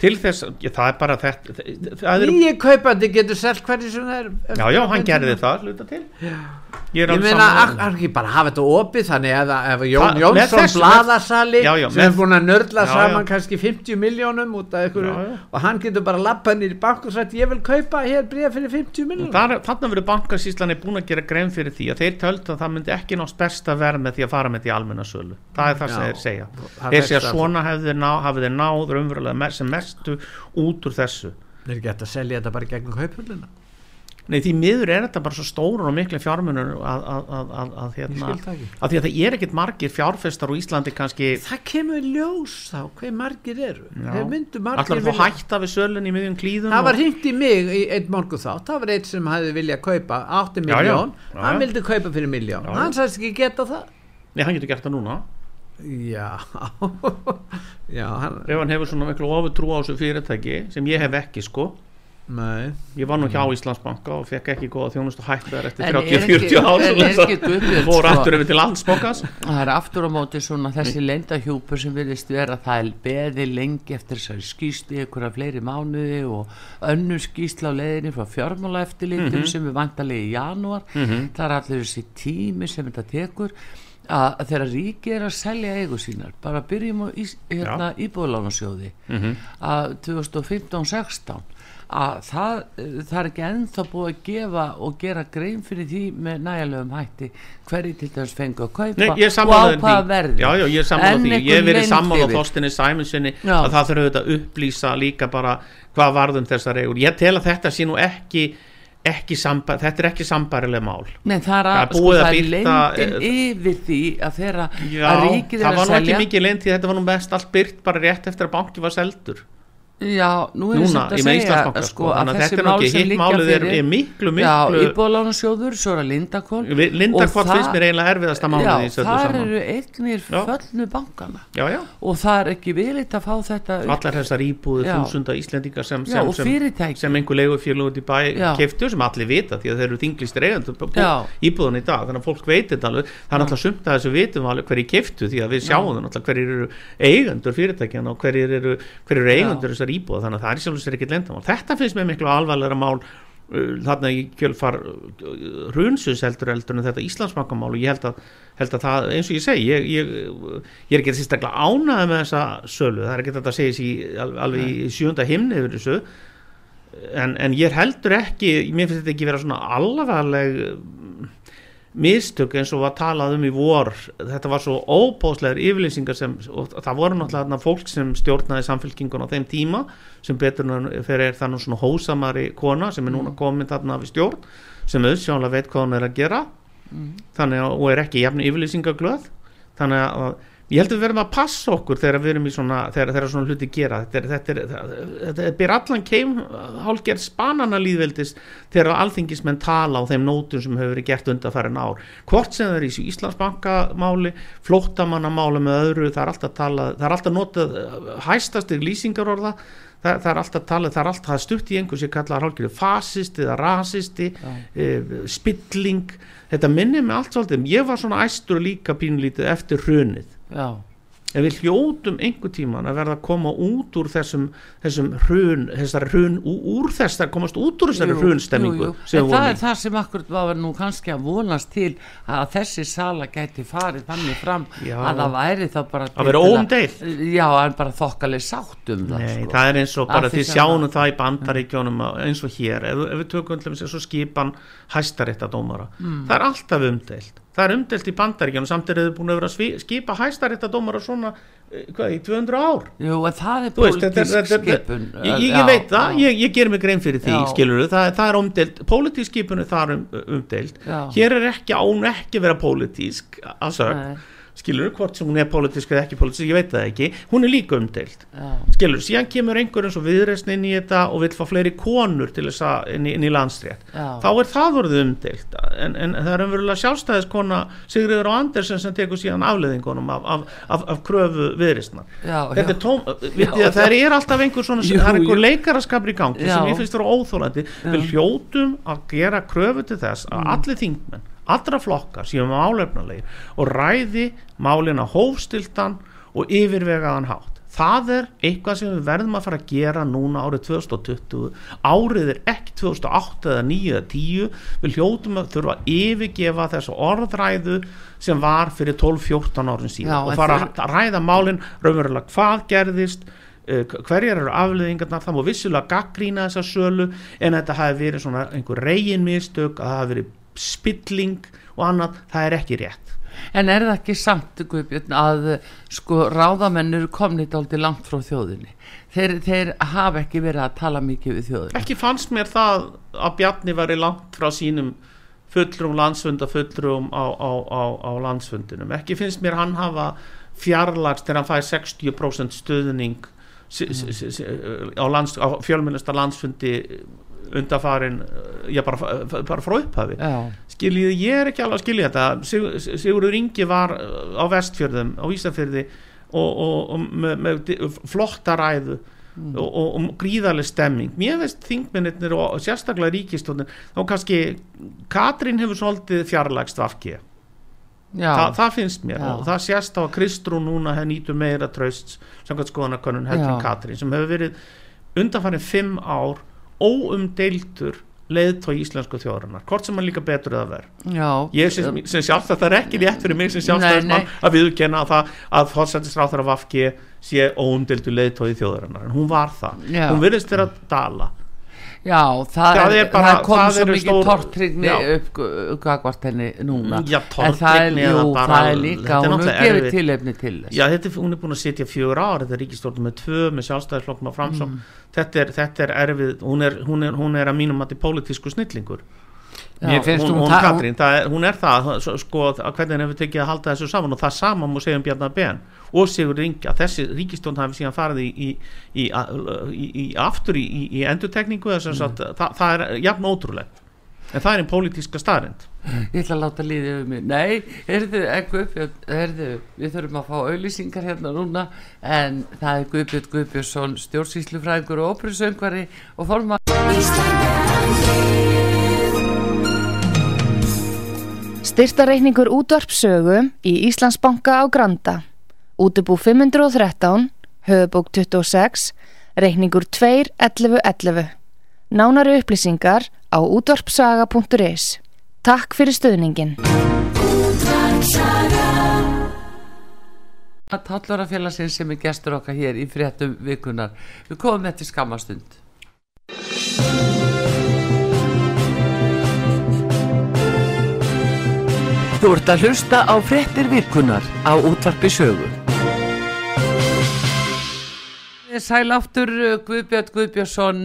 til þess, já, það er bara þetta það er, nýji kaupandi getur selt hverju sem það er já, já, hann gerði það hluta til ég er Ég alveg meina, ekki bara hafa þetta opið þannig að ef Jón með Jónsson þessu- blaðasali Já, já, sem er búin að nörla Já, saman já. kannski 50 miljónum út af ykkur Já, já. og hann getur bara lappað nýr í bank og sagt ég vil kaupa hér bregð fyrir 50 miljónum Þar, þannig verður bankasýslan er búin að gera grein fyrir því að þeir töldu að það myndi ekki nást besta verð með því að fara með því almenna sölu það er það sem Já. þeir segja Það mestu út úr þessu. Þeir eru gett að selja þetta bara gegnum kauphöllina. Nei því miður er þetta bara svo stóru og miklu fjármunur að, að, að, að, hérna, það ekki. því að það er ekkit margir fjárfestar úr Íslandi kannski það kemur ljós þá hver margir eru. Þeir myndu margir allar þú hætta við sölun í miðjum klíðum það var og- hringt í mig í einn morgun þátt það var eitt sem hefði viljað kaupa 8 Já, já. miljón hann vildi kaupa fyrir miljón hann sagðist ekki geta það. Nei, hann getur gert það núna já. Já, hann ef hann hefur svona miklu ofutrú á þessu fyrirtæki sem ég hef ekki sko. Nei. Ég var nú hjá Íslandsbanka og fekk ekki góða þjónustu hættar eftir En er 30-40 ekki- ár en er ekki Guðbjörn, fór sko- aftur yfir til landsbókas það er aftur á móti svona þessi leyndahjúpur sem virðist vera það er beði lengi eftir þessari skýslu ykkur fleiri mánuði og önnur skýsla á leiðinni frá fjármála eftirlitum sem er vantarlega í janúar. Það er allir þessi tími sem þetta tekur að þegar ríki er að selja eigu sínar bara byrjum á hérna, íbúðlánasjóði að 2015-16 að það, það er ekki ennþá búið að gefa og gera grein fyrir því með nægilegum hætti hverju til þess fengu að kaupa Nei, og á hvaða verði. Já, já, ég er sammála En því. Ég hef verið leynd sammála yfir. Þorstinni Sæmundssyni Já. að það þurfa auðvitað að upplýsa líka bara hvað varðum þessar eigur. Ég tel að þetta sé nú ekki, ekki samba, þetta er ekki sambarileg mál. Nei, það er, Það að, sko, það er birta, leyndin eh, yfir því að þeirra Já, að ríkið það er að var nú ekki selja. mikið leint því þetta var nú mest allt byrt bara rétt eftir að banki var seldur Já, nú er Núna, ég með Íslandsbanka sko, sko, þannig að þetta er mál ekki hitt málið er, er miklu, Já, miklu íbúðlánasjóður, svo er að Lindakól Lindakvort finnst mér eiginlega erfiðasta Já, málið í þessu öllu þar saman. eru eignir Já. föllnu bankana Já, já, og það er ekki viðlitt að fá þetta allar þessar íbúðu Já. þúsunda Íslendinga sem, Já, sem, sem, sem einhver út í bæ Já. keiftu sem allir vita því að þeir eru þinglistir eigandur Já. íbúðun í dag þannig að fólk veit þetta alveg er náttúrulega sumt að þessu vitum alveg að þessar íbúða þannig að það er sjálfur sér ekkit lendamál þetta finnst mér miklu alvarlega mál þarna í kjölfar hrunsus heldur heldur en þetta Íslandsbankamál. Og ég held að, held að það, eins og ég segi ég, ég, ég er ekki sérstaklega ánaði með þessa sölu, það er ekki þetta að segja sér alveg í sjönda himni yfir þessu. En, en ég heldur ekki mér finnst þetta ekki vera svona alvarleg mistök eins og var talað um í vor þetta var svo óbóðslegar yfirlýsingar sem, og það voru náttúrulega fólk sem stjórnaði samfélkingun á þeim tíma sem betur fyrir þannig svona hósamari kona sem er núna mm. komin þarna við stjórn sem auðsjónlega veit hvað hún er að gera mm. þannig að, og er ekki jafn yfirlýsingaglöð þannig að ég held að við verðum að passa okkur þegar við erum í svona þegar, þegar svona hluti gera. Þetta er, þetta er, þetta er byr allan keim hálfgerð spanana líðveldis þegar alþingismenn tala á þeim nótum sem hefur verið gert undanfærin ár. Hvort sem það er í Íslandsbankamáli flóttamannamáli með öðru það er alltaf talað, það er alltaf notað hæstastir lýsingar orða það, er alltaf talað, það er alltaf stutt í einhversi kallaðar hálfgerðu fasist eða rasisti e, spilling. Þetta minnir mig allt svolítið ég var svona æstur líka pínlítið eftir hrunið Já. en við hljótum einhver tíman að verða að koma út úr þessum, þessum hrun, þessari hrun úr þess að komast út úr þessari hrunstemmingu en það er það sem akkur var nú kannski að vonast til að þessi sala gæti farið þannig fram já. að það væri þá bara að vera óumdeil já, en bara þokkalið sáttum það, Nei, sko. það er eins og bara því sjáum það í bandaríkjónum eins og hér, ef, ef við tökum eins og skipan hæstaréttadómara mm. það er alltaf umdeilt það er umdelt í bandaríkjana samt er þau búin að vera að skipa hæstaréttadómar og svona, eh, hvað, í 200 ár? Jú, en það er politísk skipun Ég, ég, ég veit það, ég, ég ger mig grein fyrir því, já. skilur þau, það, það er umdelt politísk skipun er þar um, umdelt já. hér er ekki án ekki vera politísk að sög skilur, hvort sem hún er politísk eða ekki politísk, ég veit það ekki, hún er líka umdeild. Skilur, síðan kemur einhver eins og viðreysn inn í þetta og vil fá fleiri konur til þess að inn í, inn í landsrétt. Þá er það voruð umdeild en, en það er umverulega sjálfstæðiskona Sigriður og Andersen sem tekur síðan afleðingunum af, af, af, af kröfu viðreysnar þetta er tóm, að það er alltaf einhver svona, jú, það er einhver leikaraskapri í gangi já. sem ég finnst vera óþólandi við hljótum að gera kröfu til þess að mm. allir þingmenn allra flokkar síðan álefnulegir og ræði málina hófstiltan og yfirvegaðan hátt. Það er eitthvað sem við verðum að fara að gera núna árið 2020 árið er ekki 2008 eða 9 eða 10 við hljótum að þurfa að yfirgefa þessu orðræðu sem var fyrir 12-14 árin síðan Já, og fara að ræða málinn raunverulega hvað gerðist uh, hverjar eru afleðingarna það múið vissulega gaggrína þessa sölu en þetta hafi verið svona einhver reginmistök að það hafi verið spilling og annað, það er ekki rétt. En er það ekki samt Guðbjörn, að sko ráðamennur komnit aldrei langt frá þjóðinni? Þeir, þeir hafa ekki verið að tala mikið við þjóðinni Ekki fannst mér það að Bjarni var í langt frá sínum fullrum landsfunda fullrum á, á, á, á landsfundinum. Ekki finnst mér hann hafa fjarlagst þegar hann fæði 60% stuðning mm. á, á fjölmennasta landsfundi undafarin já bara, bara frá upphafi. Skiljið, ég er ekki alveg að skilja þetta. Sigur, Sigurður Ingi var uh, á vestfjörðum, á Ísafjörði og, og, og með, með flotta ræðu mm. og, og gríðarlega stemming, mér veist þingmennir og sérstaklega ríkistónir þá kannski Katrín hefur svolítið fjarlægst vafki Þa, það finnst mér Já. og það sést á að Kristrún núna hefur nýtur meira tröst samkvæmt skoðanakonun Helgin Katrín sem hefur verið undanfarið fimm ár óumdeildur leiðtói íslensku þjóðarinnar hvort sem hann líka betur eða verð ég sem, sem sjálf það er ekki rétt fyrir mig sem sjálfstæðismann að viðkenna að það að fórsættisráþara Vafki sé óumdeildur leiðtói þjóðarinnar en hún var það, Já. hún virðist vera að dala Já, það, það er, bara, það kom það svo mikið stór... tortrygni uppgagvart henni núna. Já, tortrygni eða bara það er líka, hún er gefið tilefni til þess. Já, þetta, hún er búin að setja fjögur ár þetta er ríkistórnum með tvö, með sjálfstæðisflokkna framsóng mm. þetta, þetta er erfið hún er, hún er, hún er að mínum að þetta er pólitísku snillingur Já, hún, hún, hún, Katrín, er, hún er það sko hvernig hefur tekið að halda þessu saman og það saman múið segja um Bjarnar Ben og Sigur Ringja, þessi ríkistón hafi síðan farið í, í, í, í aftur í endurtekningu mm. að, það, það er jafn ótrúlegt. En það er einn pólitíska starrend Ég ætla að láta líðið um mig. Nei, heyrðu, heyrðu við þurfum að fá auðlýsingar hérna núna en það er Guðbjörn Guðbjörnsson stjórnsýslufræðingur og óprusöngvari og forma Styrtareikningur útvarpsögu í Íslandsbanka á Granda. Útubú 513, höfubók 26, reikningur 2.11.11. Nánari upplýsingar á útvarpsaga.is. Takk fyrir stöðningin. Tallurafélagsins sem er gestur okkar hér í fréttum vikunar. Við komum með til skamastund. Þú ert að hlusta á fréttir vikunar á útvarpi sögu. Sæl aftur Guðbjörn Guðbjörnsson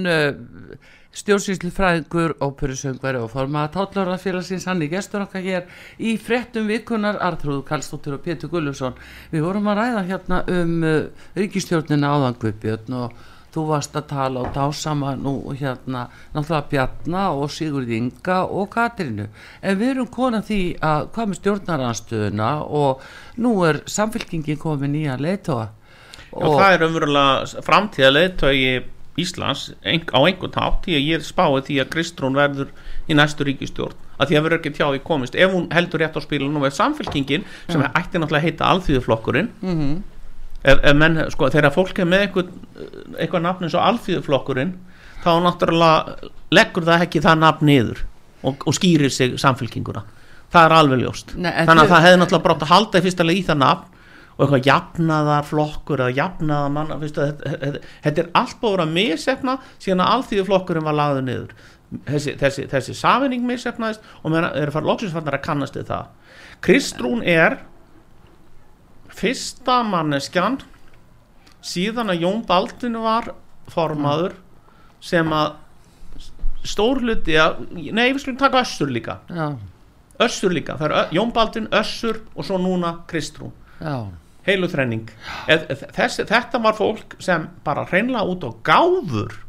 stjórnsýslu fræðingur, óperusöngveri og formaða Táttlórafélagsins hann í gestur okkar hér í frettum vikunar Artrúð Kallstóttur og Pétur Gullusson við vorum að ræða hérna um uh, ríkistjórnina áðan Guðbjörn og þú varst að tala og dásama nú hérna náttúrulega Bjarna og Sigurð Inga og Katrinu en við erum konað því að hvað með stjórnaranstöðuna og nú er samfélkingin komin í að leitoa og, og það er umverulega framtíða leitói Íslands á einhvern tátt því að ég spái því að Kristrún verður í næstu ríkistjórn að því að verður ekki tjá því komist ef hún heldur rétt á spílunum og er samfélkingin sem mm. ætti náttúrulega að heita alþýðuflokkurinn mm -hmm. Ef, ef menn, sko, þegar fólk er með eitthvað, eitthvað nafn eins og alþýðuflokkurinn þá náttúrulega leggur það ekki það nafn niður og, og skýrir sig samfélkinguna það er alveg ljóst. Nei, þannig að það hefði náttúrulega brátt að halda í fyrsta leið í það nafn og eitthvað jafnaðar flokkur eða jafnaðar manna þetta, þetta er allt búin að missefna síðan að allþýðu flokkurinn var lagður niður. Þessi, þessi, þessi safinning missefnaðist og mér er að fara loksinsfarnar að kannast við það. Kristrún er fyrsta manneskjan síðan að Jón Baldin var formaður sem að stórluti að, nei við skulum taka Össur líka. Já. Össur líka, það er Jón Baldin, Össur og svo núna Kristrún. Já. Heilu þrenning. Þetta var fólk sem bara hreinlega út á gáfur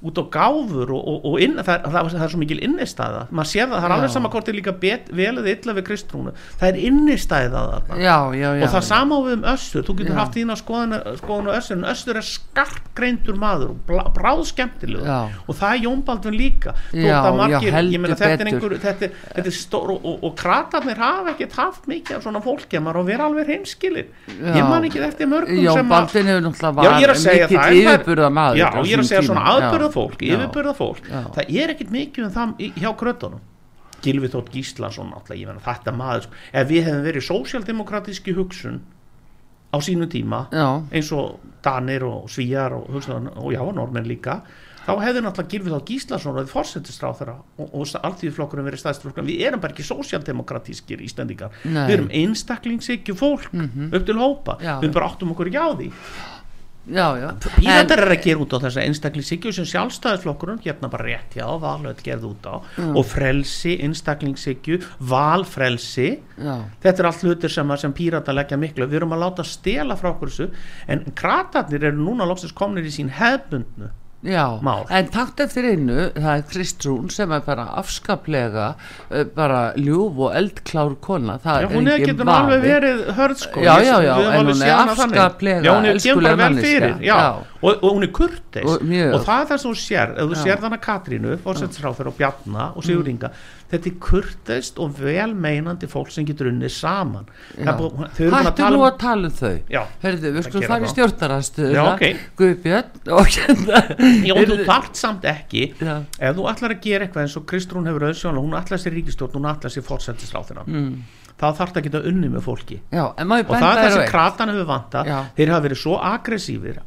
út á gáfur og, og, og inn, það, það, það er svo mikil innistæða. Maður sér það, það er alveg sama hvort þið líka velið illa við kristrúnu, það er innistæða já, já, já, og það samá við um össur. Þú getur haft þín á skoðinu össur en össur er skarp greintur maður og bráð skemmtileg og það er Jónbaldun líka. Margir, meina, þetta er einhver þetta, þetta er stór og, og kratarnir hafa ekkert haft mikið af svona fólki maður að vera alveg heimskilir ég man ekki eftir mörgum maður já, ég er að segja svona aðbúrða fólk, yfirbörða fólk. Já. það er ekkit mikið um það hjá krötunum Gilvið Þótt Gíslason alltaf, þetta maður, sko. ef við hefum verið sósjaldemokratíski hugsun á sínu tíma já. eins og Danir og Svíjar og, og já, Normen líka þá hefur náttúrulega Gilvið Þótt Gíslason og þið fórsetistráð þeirra og, og alltíðflokkurinn verið staðstflokkur við erum bara ekki sósjaldemokratískir ístendingar við erum einstaklingsíkju fólk mm -hmm. upp til hópa, já, við bara áttum okkur ekki á því Píratar er að gera út á þessa einstaklingsíkju sem sjálfstæðisflokkurinn hérna bara rétt já, valöð gerð út á mm. og frelsi, einstaklingsíkju valfrelsi já. þetta er allt hlutir sem, sem píratar leggja miklu við erum að láta stela frá okkur þessu en kratarnir eru núna lóksins komnir í sín hefbundnu Já, Mál. en takt eftir einu það er Kristrún sem er bara afskaplega uh, bara ljúf og eldklár kona já, hún er ekki alveg verið hörð sko. Já, já, já, en hún er afskaplega elskulega manniska og, og hún er kurtis og, og það er það sem hún sér, ef þú sér þannig Katrínu fórsættisráþur og Bjarnar og Siguringa mm þetta er kurtist og velmeinandi fólk sem getur unnið saman. Hættu nú að tala um þau. Hörðu, við skulum fara í stjórnarastuðuna okay. Guðbjörn og hérna Já, þú þart samt ekki. Já. ef þú ætlar að gera eitthvað eins og Kristrún hefur auðvitað hún ætlar sér ríkistjórn, hún ætlar sér fórsættisráþina mm. það að geta unni með fólki. Já, og það er það sem kratan hefur vanta Já. þeir hafa verið svo aggressífir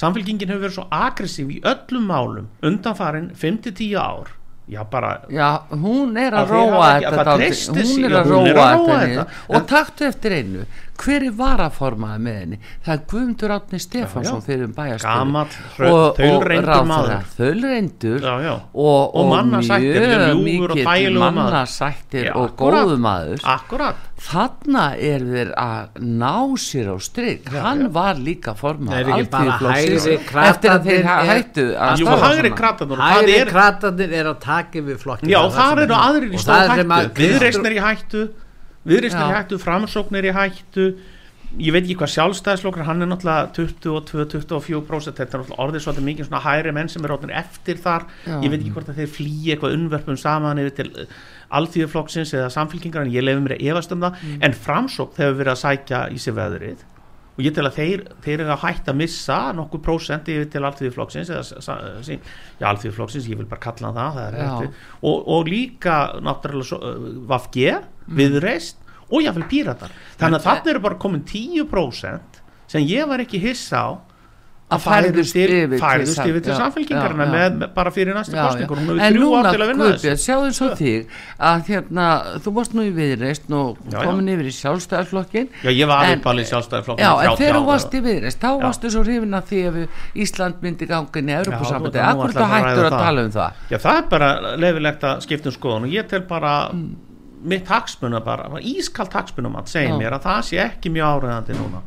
samfélkingin hefur verið svo aggressív í öllum málum undanfarin 5-10 ár Já, bara, já, hún er að róa þetta hún er að róa þetta og taktu eftir einu hver er varaformaði með henni? Það er Guðmundur Átni Stefánsson fyrir um bæjarspölu og, og ráðra þölreindur og, og mjög mikið mannasættir og góðu maður. akkurat. þarna er þeir að ná sér á stryk hann já. var líka formaði eftir að þeir hættu að hægri kratanur hægri kratanur er að taka við flokkin já þar eru aðrir í stóð hættu. viðreysnir í hættu viðreysnir í hættu, framsóknir í hættu. Ég veit ekki hvað sjálfstæðislokkar hann er náttúrulega 22-24% þetta er náttúrulega orðið svolítið mikið svona hægri menn sem er rótnir eftir þar. Já. ég veit ekki hvort að þeir flýja eitthvað unnverfum saman yfir til alþýðuflokksins eða samfélkingar en ég lefði mér að efast um það. Mm. en framsókn hefur verið að sækja í sig veðrið og ég tel að þeir, þeir eru að hætta að missa nokkuð prósent yfir til sín- já, alþjóðiflokksins, ég vil bara kalla það, það og, og líka náttúrulega svo, uh, VFG, viðreist og jáfnvel píratar. Þannig að þarna eru bara komin 10% sem ég var ekki hissa á Að færðust til, yfir sam- yfir til samfélkingarna bara fyrir næstu kostningur hún hefur þrjú ár til að vinna Guðbjörn, þessu. sjáðu svo þig að hérna, þú varst nú í viðreist og komin yfir í sjálfstæðarflokkin já ég var En- uppalinn sjálfstæðarflokk Já, en þegar þú varst í viðreist þá varstu svo hrifin að því að Ísland myndi gangin í nú Akkur að hættur að tala um það? Já, það er bara leifilegt að skipta um skoðun. Og ég tel bara mitt hagsmuna bara, ískalt hagsmunum að segja mér að það sé ekki mjög áræðandi núna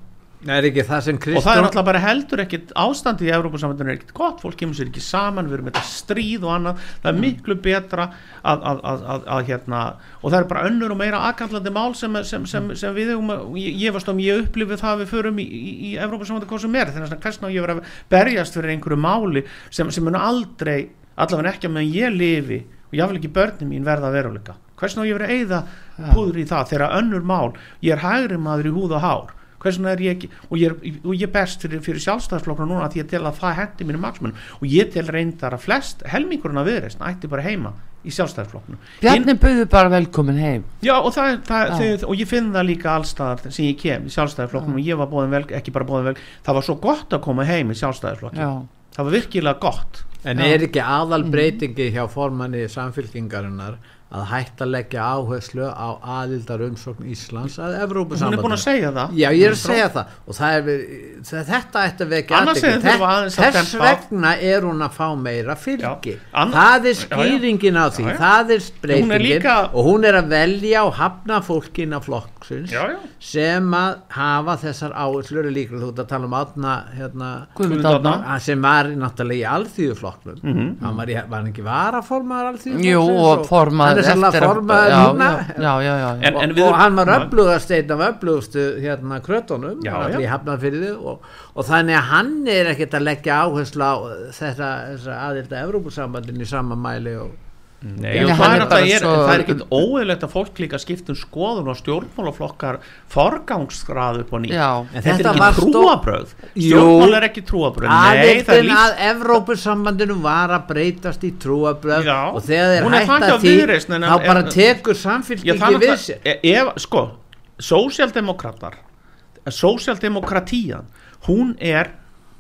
er ekki það sem og það er Kristján náttúrulega bara heldur ekkit ástandi í Európa-samvændinu er ekkit gott, fólk kemur sér ekki saman við erum með þetta stríð og annað. Það er miklu betra að, að, að, að, að hérna, og það er bara önnur og meira aðkallandi mál sem, sem, sem, sem við um, ég, ég varst um, ég upplifið það að við förum í, í, í Európa-samvændinu hvað sem er, þannig að hversna ég verið að berjast fyrir einhverju máli sem, sem mun aldrei, allavega ekki að meðan ég lifi og ég vil ekki börnin mín verða veruleika. Hversna ég verið að eyða púður í það þegar önnur mál, ég er hægri maður í húð og hár hversna er ég ekki og ég, er, og ég er best fyrir, fyrir sjálfstæðsflokkna núna því ég tel að það hendi mínu maksmun og ég tel reyndar að flest helmingurinn af viðreist ætti bara heima í sjálfstæðsflokknu Bjarni bauðu bara velkomin heim. Já og, það, er- það, þið, og ég finn það líka allstaðar sem ég kem í sjálfstæðisflokknum og ég var bóðin vel, ekki bara bóðin vel það var svo gott að koma heim í sjálfstæðisflokkin Já, það var virkilega gott. En Já. er ekki aðal breytingi hjá formanni samfylkingarinnar að hætta að leggja áherslu á aðildar umsókn Íslands að hún er búin að segja það. Já, ég er að segja það. Og það er, það, þetta ætti að vekja aðeins að Þess vegna er hún að fá meira fylgi. Já. Anna- það er skýringin á því. Já, já. það er Hún er breytingin líka- og hún er að velja og hafna fólkin af flokksins Já, já. sem að hafa þessar áherslur. Líka þú ert að tala um átna hérna, sem var náttúrulega í alþýðuflokknum. Mhm. hann var, í, var ekki varaformaður alþýðuflokksins Og formaður núna. og, við- og hann var öflugast einn af öflugustu hérna krötunum þið og, og þannig að hann er ekkert að leggja áherslu á þetta, þetta aðilda Evrópusambandin í sama mæli og Nei, og hann það er er, er, svo- það er ekkit óeðlegt að fólk líka skipta um skoðun og stjórnmálaflokkar forgangsgrað upp á nýtt. En þetta er ekki stó- trúabröð stjórnmál er ekki trúabröð nei, aðildin lífs að Evrópusambandinu var að breytast í trúabröð Já. og þegar þeir hætta því Viðreisn, en- þá bara tekur samfélkingi við sér. e- ef, sko, sósjaldemokratar sósjaldemokratían hún er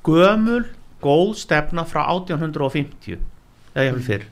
gömul góð stefna frá 1850 eða ég vil fyrr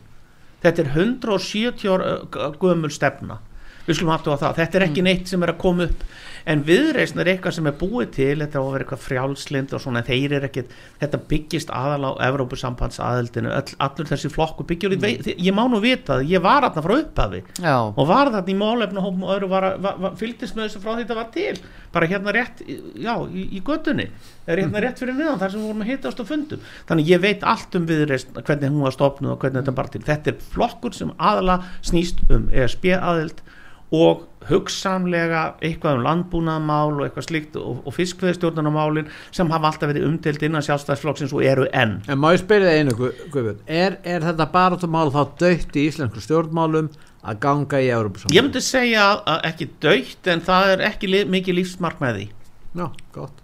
þetta er 170 ára uh, gömul stefna. Við skulum aftur á það, þetta er ekki neitt sem er að koma upp en viðreisn er eitthvað sem er búið til þetta á að vera eitthvað frjálslind og svona þeir eru ekkit, þetta byggist aðal á Evrópusambands aðeldinu, all, allur þessi flokku byggjur, mm. ég má nú vita það ég var aðna frá upphafi já. og var þarna í málefnahópum og öðru var, var, var, fylgdist með þessu frá því þetta var til. Bara hérna rétt, já, í, í göttunni er hérna rétt fyrir niðan þar sem við vorum að hittast og fundum, þannig ég veit allt um viðreist hvernig hún var stopnuð og hvernig þetta bara til. Þetta er flokkur sem aðala snýst um ESB aðild og hugsamlega eitthvað um landbúnaðmál og eitthvað slíkt og, og fiskveðstjórnarmálin sem hafa alltaf verið umdelt innan sjálfstæðsflokksins og eru enn. En má ég spyrja þig einu, Guð- Guðbjörn, er, er þetta barátumál þá dögt í íslensku stjórnmálum að ganga í Európa ég myndi segja ekki dögt en það er ekki li, mikið lífsmark með því. Já, gott.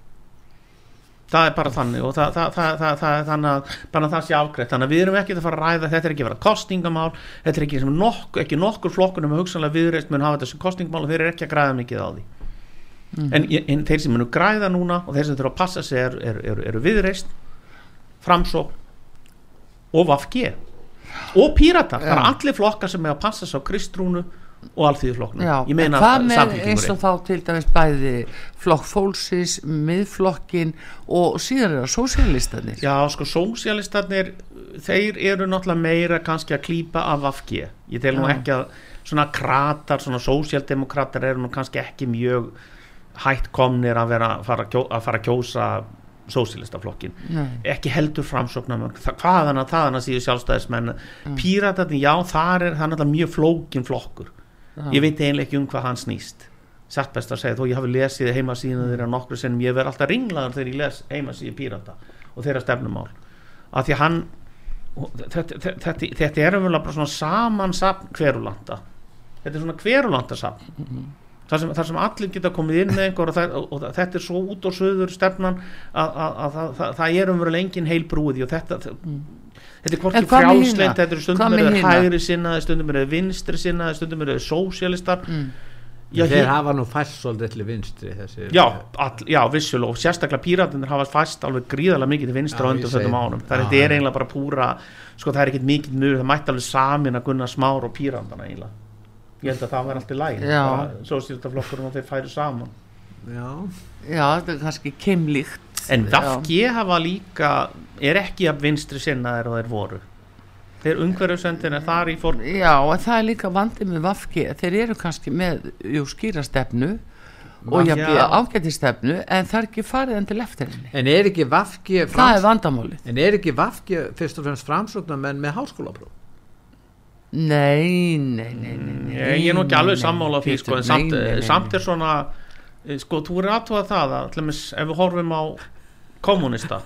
Það er bara þannig og það, það, það, það, það þannig að bara það sé afgreitt. Þannig að við erum ekki að fara að ræða þetta er ekki að vera kostningamál þetta er ekki, nokk, ekki nokkur flokkunum með hugsanlega viðreist mun hafa sem kostningamál og þeir eru ekki að græða mikið á því. En, en þeir sem munu græða núna og þeir sem þurfa að passa sig eru er, er, er viðreist framsók og vafge og píratar, það er allir flokkar sem er að passa sig á kristrúnu og alþýðuflokknu Já, ég meina hvað með eins og þá til dæmis bæði flokk fólksins, miðflokkin og síðan er það sósialistanir Já, sko, sósialistarnir þeir eru náttúrulega meira kannski að klípa af afgi ég tel nú ekki að svona kratar, svona sósialdemokrater eru nú kannski ekki mjög hætt komnir að vera að fara að, fara að kjósa sósialistaflokkin Nei. ekki heldur framsóknarmörg hvaðan að þaðan að síðu sjálfstæðismenn. Píratarnir, já, þar er það náttúrulega mjög flókin flokkur ég veit eiginlega ekki um hvað hann snýst. Satt best að segja, þó ég hafi lesið heimasíðan þeirra nokkru sinnum, ég verð alltaf ringlaður þegar ég les heimasíðu pírata og þeirra stefnumál. Af því að hann þetta, þetta, þetta, þetta er umvel bara svona samansapn hverulanda. Þetta er svona hverulanda sapn þar sem, þar sem allir geta komið inn með einhver og, það, og, þetta er svo út og söður stefnan að, að, að, að það, það er umverulega engin heil brúið og þetta mm. Þetta er hvorki frjálsleint þetta er stundum með er hina? hægri sinnaði stundum er vinstri sinnaði stundum er sósialistar Mm. já, þeir hér- hafa nú fæst svolítið til vinstri þessi já, all, já vissulega og sérstaklega píratinir hafa fæst alveg gríðarlega mikið til vinstra Já, á undan segi þetta það. það er, er eiginlega bara púra sko það er ekkit mikið mjög, það mætti alveg samin að gunna smár og píratana eiginlega. Ég held að það var alltaf læg svo stjórnflokkurinn og þeir færu saman. Já, Já, þetta er kannski keimlíkt En Já. Vafgi hafa líka er ekki að vinstri sinnaðir og þeir voru þeir umhverjusendin er þar í fór Já, en það er líka vandið með Vafki þeir eru kannski með jú, skýra stefnu og Já. jafnvel ágæti stefnu en það er ekki farið enn til eftir henni en er ekki Vafki það er vandamálið en er ekki Vafki fyrst og fremst framsóknar menn með háskólapróf Nei, nei, nei, nei, nei ég, ég er nú ekki alveg sammála því sko, en samt, nei, nei, nei. samt er svona sko, þú er aðtóða það að, til dæmis, ef við horfum á kommunista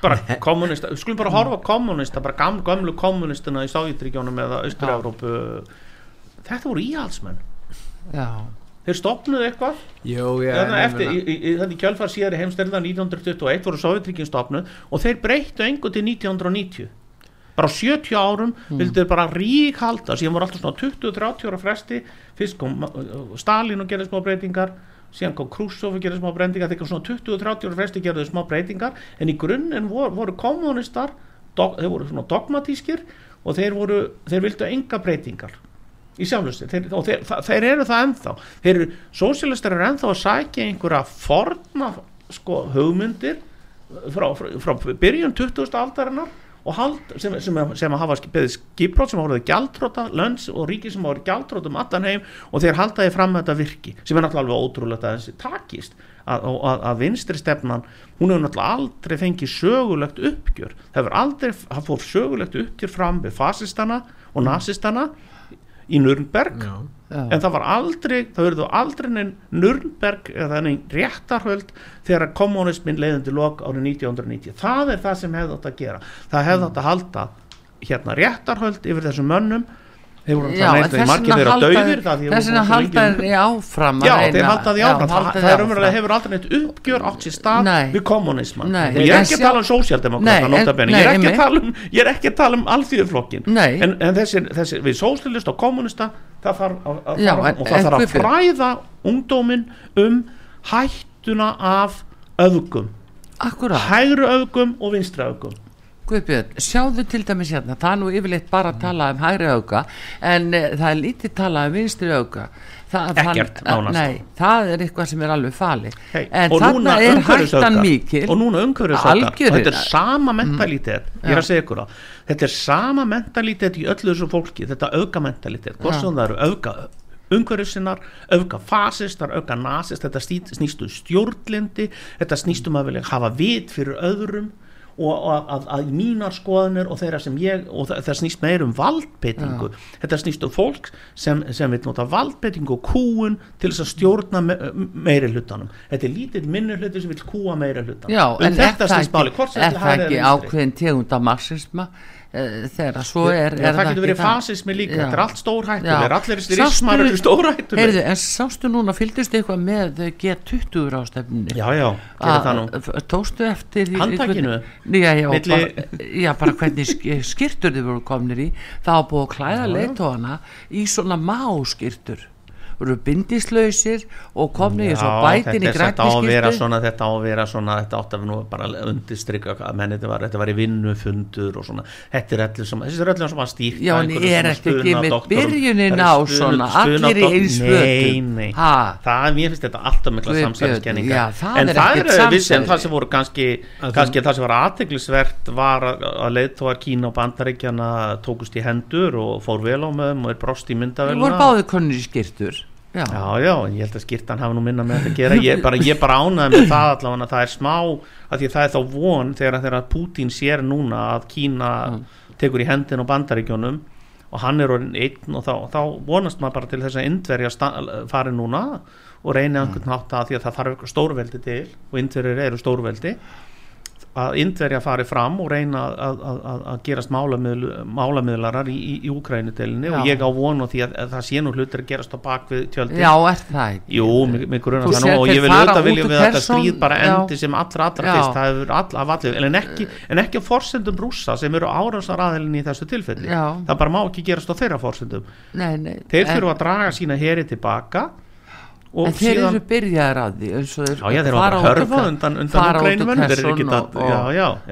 bara kommunista, við skulum bara horfa á kommunista bara gam, gamlu kommunistuna í Sovjetríkjónum eða Austur-Európu þetta voru íhaldsmenn. Já, þeir stopnuðu eitthvað? Þarna ég eftir, meina- í, í, í, í kjölfar síðari heimstyrða 1921 voru Sovjetríkin stopnuð og þeir breyttu engu til 1990 bara á 70 árum mm. vildu þeir bara rík halda síðan voru alltaf svona 20-30 ára fresti fyrst kom uh, Stalin og gerði smá breytingar síðan kom Khrushchev og gerði smá breytingar þegar svona 20-30 ára fresti þeir smá breytingar en í grunninn voru, voru kommunistar dog, þeir voru svona dogmatískir og þeir voru, þeir vildu enga breytingar í sjálflustir þeir, og þeir, þeir eru það ennþá þeir eru, sósialistar eru ennþá að sækja einhverja forna sko, hugmyndir frá, frá, frá byrjun 20. aldarinnar og hald, sem, sem, sem hafa beðið skiprót sem voruð gjaldróta lönns og ríki sem hafa voruð gjaldróta um allan heim og þeir haldaði fram þetta virki sem er náttúrulega alveg ótrúlegt að þessi takist að, að, að vinstri stefnan hún hefur náttúrulega aldrei fengið sögulegt uppgjör það fór sögulegt uppgjör fram við fasistana og nasistana í Nürnberg. Já. en það var aldrei, það verður aldrei neinn Nürnberg eða neinn réttarhöld þegar kommunismin leiðandi lok árið 1990, það er það sem hefði átt að gera, það hefði átt að halda hérna réttarhöld yfir þessum mönnum Já, þess vegna halda halda þeir áfram Já, þeir halda Já, áfram, halda það, það er umræðilega hefur aldrei neitt uppgjör átt sér stað Nei. við kommunisman Nei, og ég er ekki að tala um sósjaldemokrata ég er ekki að tala um ég er ekki að tala um alþýðuflokkin Nei. en, en þessi, þessi, við sósjalist og kommunista það þarf að, að, Já, fara, en- og það þarf að fræða ungdómin um hættuna af öfgum, Akkurat, hægri öfgum og vinstri öfgum Guðbjörn, sjáðu til dæmis hérna, það er nú yfirleitt bara að tala um hægri auga en uh, það er lítið talað um vinstri auga. Það, Ekkert, nánast. Nei, það er eitthvað sem er alveg fali Hey, en þarna er hættan mikil. Og núna umhverfisöfgar og Algjörlega. þetta er sama mentalitet. Ég er að segja ykkur það þetta er sama mentalitet í öllu þessu fólki. Þetta auka mentalitet, hvort sem það eru auka umhverfisinnar, auka fasistar, auka nasist, þetta snýst um stjórnlindi, þetta snýst um að vilja hafa vit fyrir öðrum og að, að, mínar skoðanir og þeirra sem ég, og það, það snýst meir um valdbeitingu, þetta snýst um fólk sem, sem vil nota valdbeitingu og kúun til þess að stjórna me, meiri hlutanum, þetta er lítill minni hluti sem vil kúa meiri hlutanum. Já, um er þetta snýst máli, hvort sem er það hægri ekki ákveðin tegund af marxisma uh, þegar svo er, Já, er það getur verið fasismi líka, þetta er allt stórhættuleg, Já. allir þessi Sástu- rismar eru stórhættuleg Heyrðu, en sástu núna, fylgdust eitthvað með G20 rástefnunni Já, já, gerir það nú. tókstu eftir Handtakinu? já, já, Milli- bara, já, bara hvernig sk- skyrtur þið voru komnir í. Það var búið að klæða leitóana í svona máskyrtur voru bindislausir og komnir í svo bætin í þetta, þetta á að vera grætni svona þetta á að vera svona, þetta átt að nú bara undirstrykka að menn þetta var, þetta var í vinnufundur og svona, þetta er allir sem þessi er allir sem að stýrt Já, en ég er ekki ekki með byrjunin á svona, allir í eins Nei, fötum. nei, Ha? það er, mér finnst þetta alltaf mikla samsæðiskenninga það en er það ekkert er viss en það sem voru kannski, kannski það sem var aðteglisvert var að, að leiðtóar Kína og Bandaríkjana tókust í hendur og fór vel á þeim og er brost í Það myndavélina voru báðið konur í skyrtur Já, Já, já, ég held að skýrtan hafa nú minna með þetta að gera. Ég bara, ég bara ánaði með það allavega að það er smá, að því að það er þá von þegar, þegar Putin sér núna að Kína tekur í hendin á bandaríkjónum og hann er orðin einn og þá, þá vonast maður bara til þess að indverja fari núna og reyni einhvern nátt að því að það þarf stórveldi til og indverjir eru stórveldi að Indverja fari fram og reyna að, að, að, að gerast málamiðl, málamiðlarar í, í, í Úkrænudelinni Já. og ég á vonu því að, að það sé nú hlutir að gerast á bakvið tjöldin Já, er það ekki? Jú, mig, Þú það nú og ég vil auðvitað vilja við þetta stríð bara endi sem allra allra fyrst, það hefur all, af allir en ekki, en ekki á forsendum rússa sem eru árásar aðelinni í þessu tilfelli Já. það bara má ekki gerast á þeirra forsendum Nei, nei þeir þurfa að draga sína heri tilbaka En þeir síðan eru byrjaðir að því eins og þeir Já, já, þeir út úr hörfa undan, undan fara út úr Úkraínumönnum, þeir eru ekki að-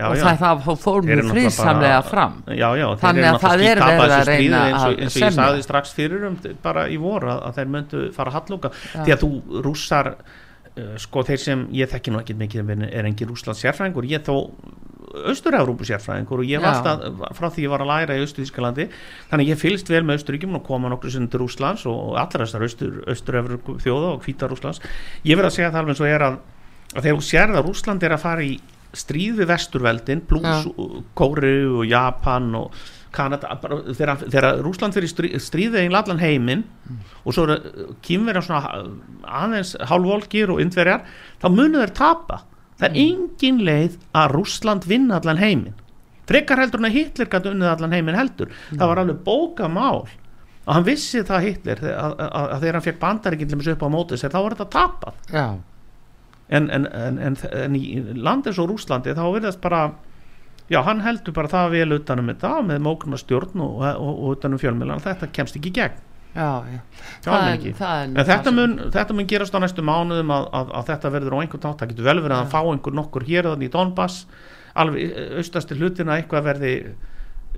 og, það, það fór Þeir mjög eru náttúrulega friðsamlega bara- fram. Já, já, þeir eru að náttúrulega er skítapa verið að þessu stríði eins og, að ég sagði strax fyrir um bara í vor að, að þeir myndu fara að hallúka því að þú rússar uh, sko þeir sem, ég þekki nú ekki mikið en er engin rússlands sérfræðingur ég þó austur-Európu sérfræðingur og ég var alltaf frá því ég var að læra í Austur-Þískalandi þannig ég fylgst vel með Austuríkjum og koma nokkur sinni til Rússlands og allar þessar Austur- Austur-Európu þjóða og hvíta Rússlands. Ég verð að segja það alveg eins og er að, að þegar þú sérð að Rússland er að fara í stríð við vesturveldin pluss Kóru og Japan og Kanada bara, þegar, Rússland fyrir strí, stríðið eiginlega allan heiminn og svo kýmverjar svona aðeins hálfvolkir og indverjar þá munu þeir tapa það er engin leið að Rússland vinna allan heiminn. Frekar heldur en að Hitler gæti unnið allan heiminn heldur. Það var alveg bókamál og hann vissi það Hitler að, að, að, þegar hann fekk þessu upp á móti sér þá var þetta tapað. Já, en, en, en, en, í landi eins og Rúslandi þá virðast bara já, hann heldur bara það vel utanum þetta með mókna stjórn og, og, og utanum fjölmiðlan þetta kemst ekki í gegn já, já. Það er það er en þetta mun, þetta mun gerast á næstu mánuðum að, að, að þetta verður á einhvern nátt það getur vel verið að hann fá einhver nokkur hér í Donbass alveg austasti hlutina eitthvað verði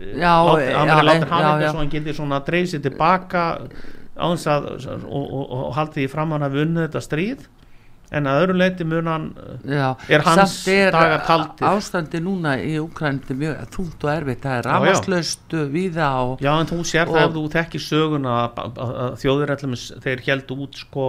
Já, lát, hann verði látið já. eitthvað svo hann getur svona dreif sér tilbaka á þess að og, og, og haldið í fram hann að vunnið þetta stríð en að öðru leiti mun hann Já, er hans er dagar taldir. ástandi núna í Úkrænandi mjög þungt og erfitt, það er rafmaslaust víða og Já, en þú sér það ef þú þekkir söguna að, allir þeir heldu út sko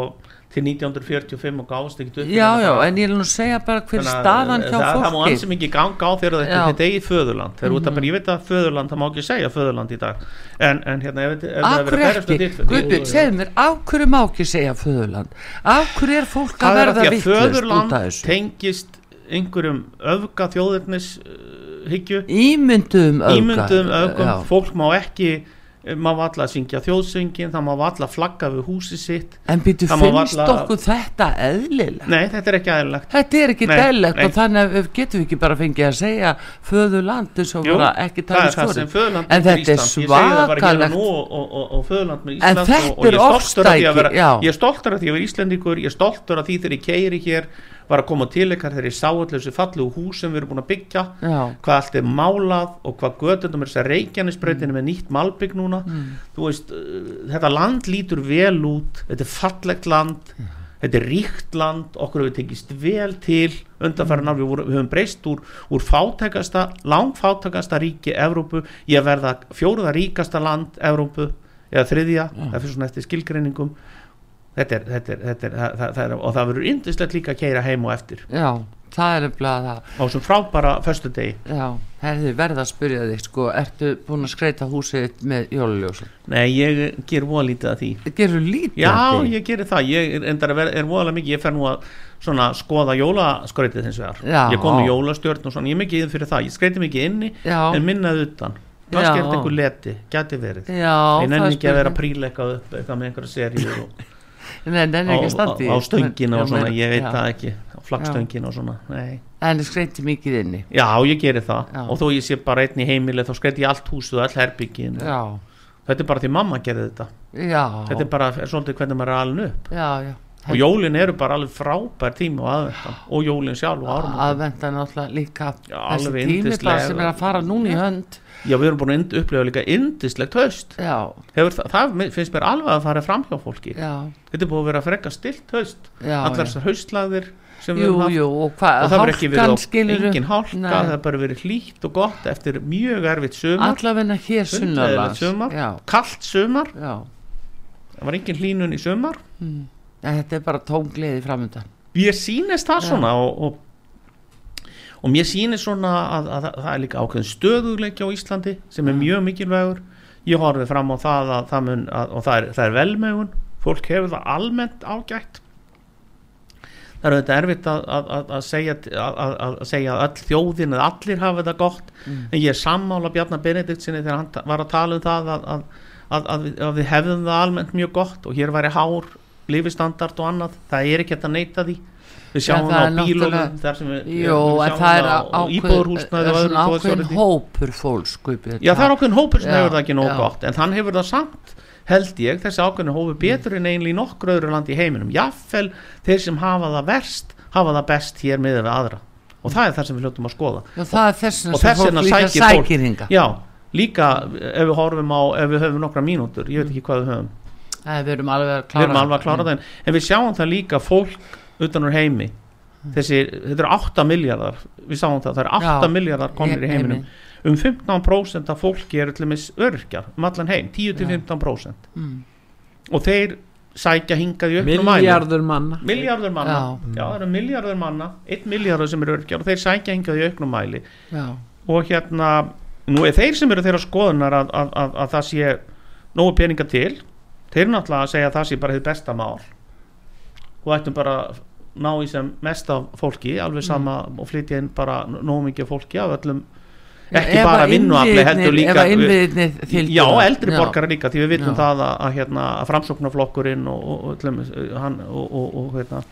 til 1945 og gáðst ekkert upp já, já, en ég vil nú segja bara hver staðan hjá það, það má fólki. ansi mikið ganga á þegar þetta er eigið föðurland. Þegar út Mhm. að bara, ég veit að föðurland, það má ekki segja föðurland í dag. En, en hérna ef, Af það er verið að þitt- Guðbjörn, segðu mér, af hverju má ekki segja föðurland? Af hverju er fólk að er verða vittlust föðurland af tengist einhverjum öfga þjóðirnis uh, hyggju Ímynduðum öfga fólk má ekki eh, má valla að syngja þjóðsöngin það má valla að flagga við húsi sitt En býtu, finnst varla- okkur þetta eðlilega? nei, þetta er ekki aðeinlegt Þetta er ekki nei. og þannig getum við ekki bara fengið að segja föðurland eins og Jú, ekki tala er föðurland En þetta er svakalegt. og, og, og, föðurland með En Ísland þetta og, og ég er er stoltur af því að ofstæki, ég er stoltur af því að vera Íslendingur ég er stoltur af því þegar ég keiri hér var að koma til ykkar þegar ég sá allir þessu fallegu hús sem við erum búin að byggja Já, hvað allt er málað og hvað götundum er þess að reykjanisbreytinu með nýtt malbygg núna. Mm. þú veist, uh, þetta land lítur vel út þetta er fallegt land þetta er ríkt land, okkur hefur tekist vel til undanfæran ár, við, voru, við höfum breyst úr, úr fátækasta, langfátækasta ríki Evrópu, ég verða fjóruða ríkasta land Evrópu eða þriðja, það fyrir svona eftir skilgreiningum þetta er, þetta er, þetta er, það, það, það er og það verður yndislegt líka að keira heim og eftir. Já, það er nefnilega það. Á þessum frábara föstudegi. Já, herði verða að spyrja þig sko, ertu búin að skreita húsið með jóluljósum? Nei, ég ger voða lítið að því. Gerur lítið Já, af því? ég gerir það, ég endar að vera, er voðalega mikið, ég fer nú að svona skoða jólaskreitið hins vegar. Já. Ég kom með jólastjörn og svona, ég er mikið fyrir það, ég skreiti mikið inni Já, en minnað utan. Kannski Já. er þetta einhver leti, gæti verið. Já það er ekki að vera að eitthvað upp eitthvað með einhverja seríur og, Nei, á, á, stöngina og svona, ég veit já. það ekki. Á flagstöngina og svona, nei. En skreiti mikið inni. Já, ég gerir það. Já. og þó ég sé bara einn í heimili þá skreiti ég allt húsið og all herbyggin Já, Þetta er bara því mamma gerði þetta. Já. Þetta er bara er svolítið hvernig maður er alin upp. Já, já. Og jólin eru bara alveg frábær tími og aðvendan og jólin sjálf og árum aðvenda náttúrulega líka Já, þessi alveg tími sem er að fara núna í hönd já við erum búin að upplifa líka indislegt já, Hefur, það, það finnst mér alveg að fara fram hjá fólki. Já, þetta er búin að vera frekka stilt já, allar þessar haustlagðir sem við jú, höfum haft. jú, og hvað, og það verður ekki verið engin hálka Nei. það er bara verið hlýtt og gott eftir mjög erfitt sumar. Allavegna hér já, kallt sumar, já. Það var engin hlínun í sumar. Mm. þetta er bara tóngleði framöndan ég sýnist það Já. svona og, og, og mér sýnist svona að, að, að það er líka ákveðin stöðugleiki á Íslandi sem er mjög mikilvægur. Ég horfið fram á það að það mun að, og það er, það er velmegun. Fólk hefur það almennt ágætt. Það er auðvitað erfitt að, að, að, að, segja, að, að segja að öll þjóðin eða allir hafa þetta gott. En ég er sammála Bjarnar Benediktsinni þegar hann var að tala um það að, að, að, að, við, að við hefðum það almennt mjög gott og hér væri hár lífistandard og annað, það er ekki hægt að neita því við sjáum það það á bílunum þar sem við, Jó, við sjáum það á ákveð, íbúðurhúsnæði og er svona ákveðin hópur fólks Guðbjörn, Já, það er ákveðin hópur sem Já, hefur það ekki nóg já. gott en hann hefur það samt held ég, þessi ákveðin hópur betur en einlega í nokkur öðru landi í heiminum. Jafnvel þeir sem hafa það verst hafa það best hér miður við aðra. Og það er það sem við hljóttum að skoða. Já, það og þess vegna líka sækir fólk. hinga Já, líka ef við horfum á ef við höfum nokkra mínútur, ég veit ekki hvað við höfum. Nei, við erum alveg að klára erum alveg að klára það en, en við sjáum það líka fólk utan úr heimi. Þessi, þetta eru 8 miljardar við sáum það, það eru 8 Já, miljardar komnir í heiminum. um 15% af fólki eru til dæmis örkjar um allan heim, 10-15% mm. og þeir sækja hingað í auknum mæli. Miljardur manna. Miljardur manna, Já. já, það eru miljardur manna 1 miljardur sem eru örkjar og þeir sækja hingað í auknum mæli. Já, og hérna, nú er þeir sem eru þeirra skoðunar að, að, að, að það sé nógu peninga til þeir náttúrulega að segja að það sé bara þið besta mál. Og ættum bara að ná í sem mest af fólki alveg sama og flytja inn bara nógu mikið af fólki af öllum ekki Ef bara vinnuafli heldur líka fylgdu já, eldri borgara líka því við vitum Já. það að, að, hérna, að framsóknarflokkurinn og, og, og, öllum, uh, hann, og, og, og hérna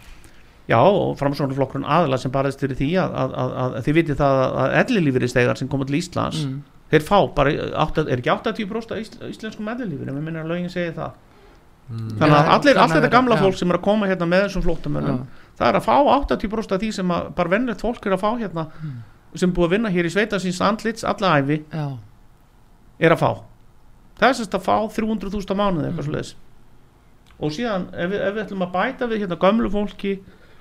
já, og framsóknarflokkurinn aðla sem barðist fyrir því að, að, að, að þið vitið það að ellilífuristegar sem koma til Íslands mm. þeir fá bara, átta, er ekki 80% af ísl, íslenskum ellilífur en við minnum að lögin segi það. Þannig að allir, allt þetta gamla fólk sem er að koma hérna með þessum flóttamönnum Já. Það er að fá 80% af því sem að bara vennlegt fólk er að fá hérna sem er búið að vinna hér í sveita síns andlits alla æfi Já, er að fá. Það er sérst að fá 300.000 á mánuði eitthvað mm. svoleiðis. Og síðan ef við, ef við ætlum að bæta við hérna gömlu fólki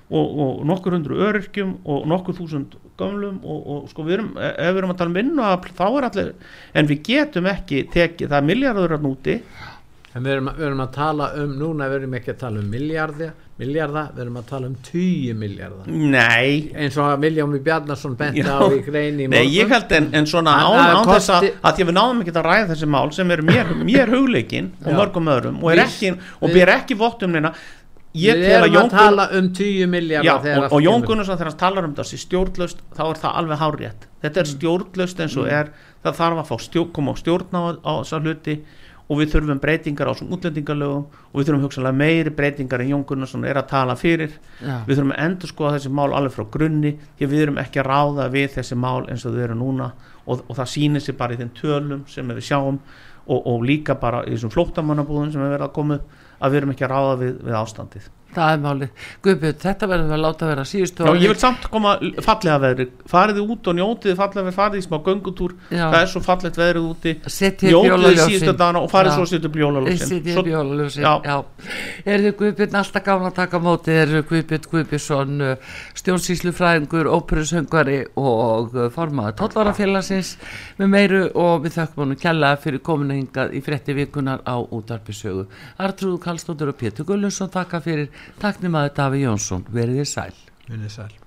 og, og nokkur hundru öryrkjum og nokkur þúsund gömlum og, og sko við erum, ef við erum að tala um vinnu þá er allir, en við getum ekki tekið, það er miljardur að núti En við erum, við erum að tala um, núna við erum ekki að tala um miljardi, miljarda, við erum að tala um 10 miljarda. nei, Eins og að Viljámi Bjarnason benti Já. á í grein í morgun. nei ég held en, en svona án, án þess að, kosti- að að við náðum ekki að ræða þessi mál sem eru mér, mér hugleikin og mörgum öðrum og, er ekki, og ber ekki vott um neina ég Við tel að erum Jón að tala um 10 miljarda Já, þegar og, og Jón. Gunnarsson þegar hann talar um sé stjórnlaust, þá er það alveg hárétt þetta er stjórnlaust eins og er það þarf að fá stjó, koma á stjórn á, á þessa hluti og við þurfum breytingar á svona útlendingalögum og við þurfum hugsanlega meiri breytingar en Jón Gunnarsson er að tala fyrir. Já, við þurfum að endur skoða þessi mál alveg frá grunni því við erum ekki að ráða við þessi mál eins og þau eru núna. Og, og það sýnir sér bara í þeim tölum sem við sjáum og, og líka bara í þessum flóttamannabúðum sem er verið að koma að við erum ekki að ráða við, við ástandið það er málið Guðbjörn, þetta verður að láta vera síðustu Já, orðin. ég vil samt koma fallega veðri farið þið út og njótið fallega veðri farið í smá göngutúr, Já. það er svo fallegt veðrið úti setja upp njótið þið jólaljósin síðustu dana og farið Já. svo setja Svo- upp jólaljósin Já. já. er þið Guðbjörn alltaf gáðan að taka móti er Guðbjörn Guðbjörnsson stjórnsýslufræðingur, óperusöngari og uh, formaður tóllarafélagsins með meiru og við þökkum honum kjalla fyrir kominu hingað í frétti vikunar á útarpisögu Artrúð Kallstóttur og Pétur Gullunsson takka fyrir taknum að Daví Jónsson verið þið sæl Munið sæl.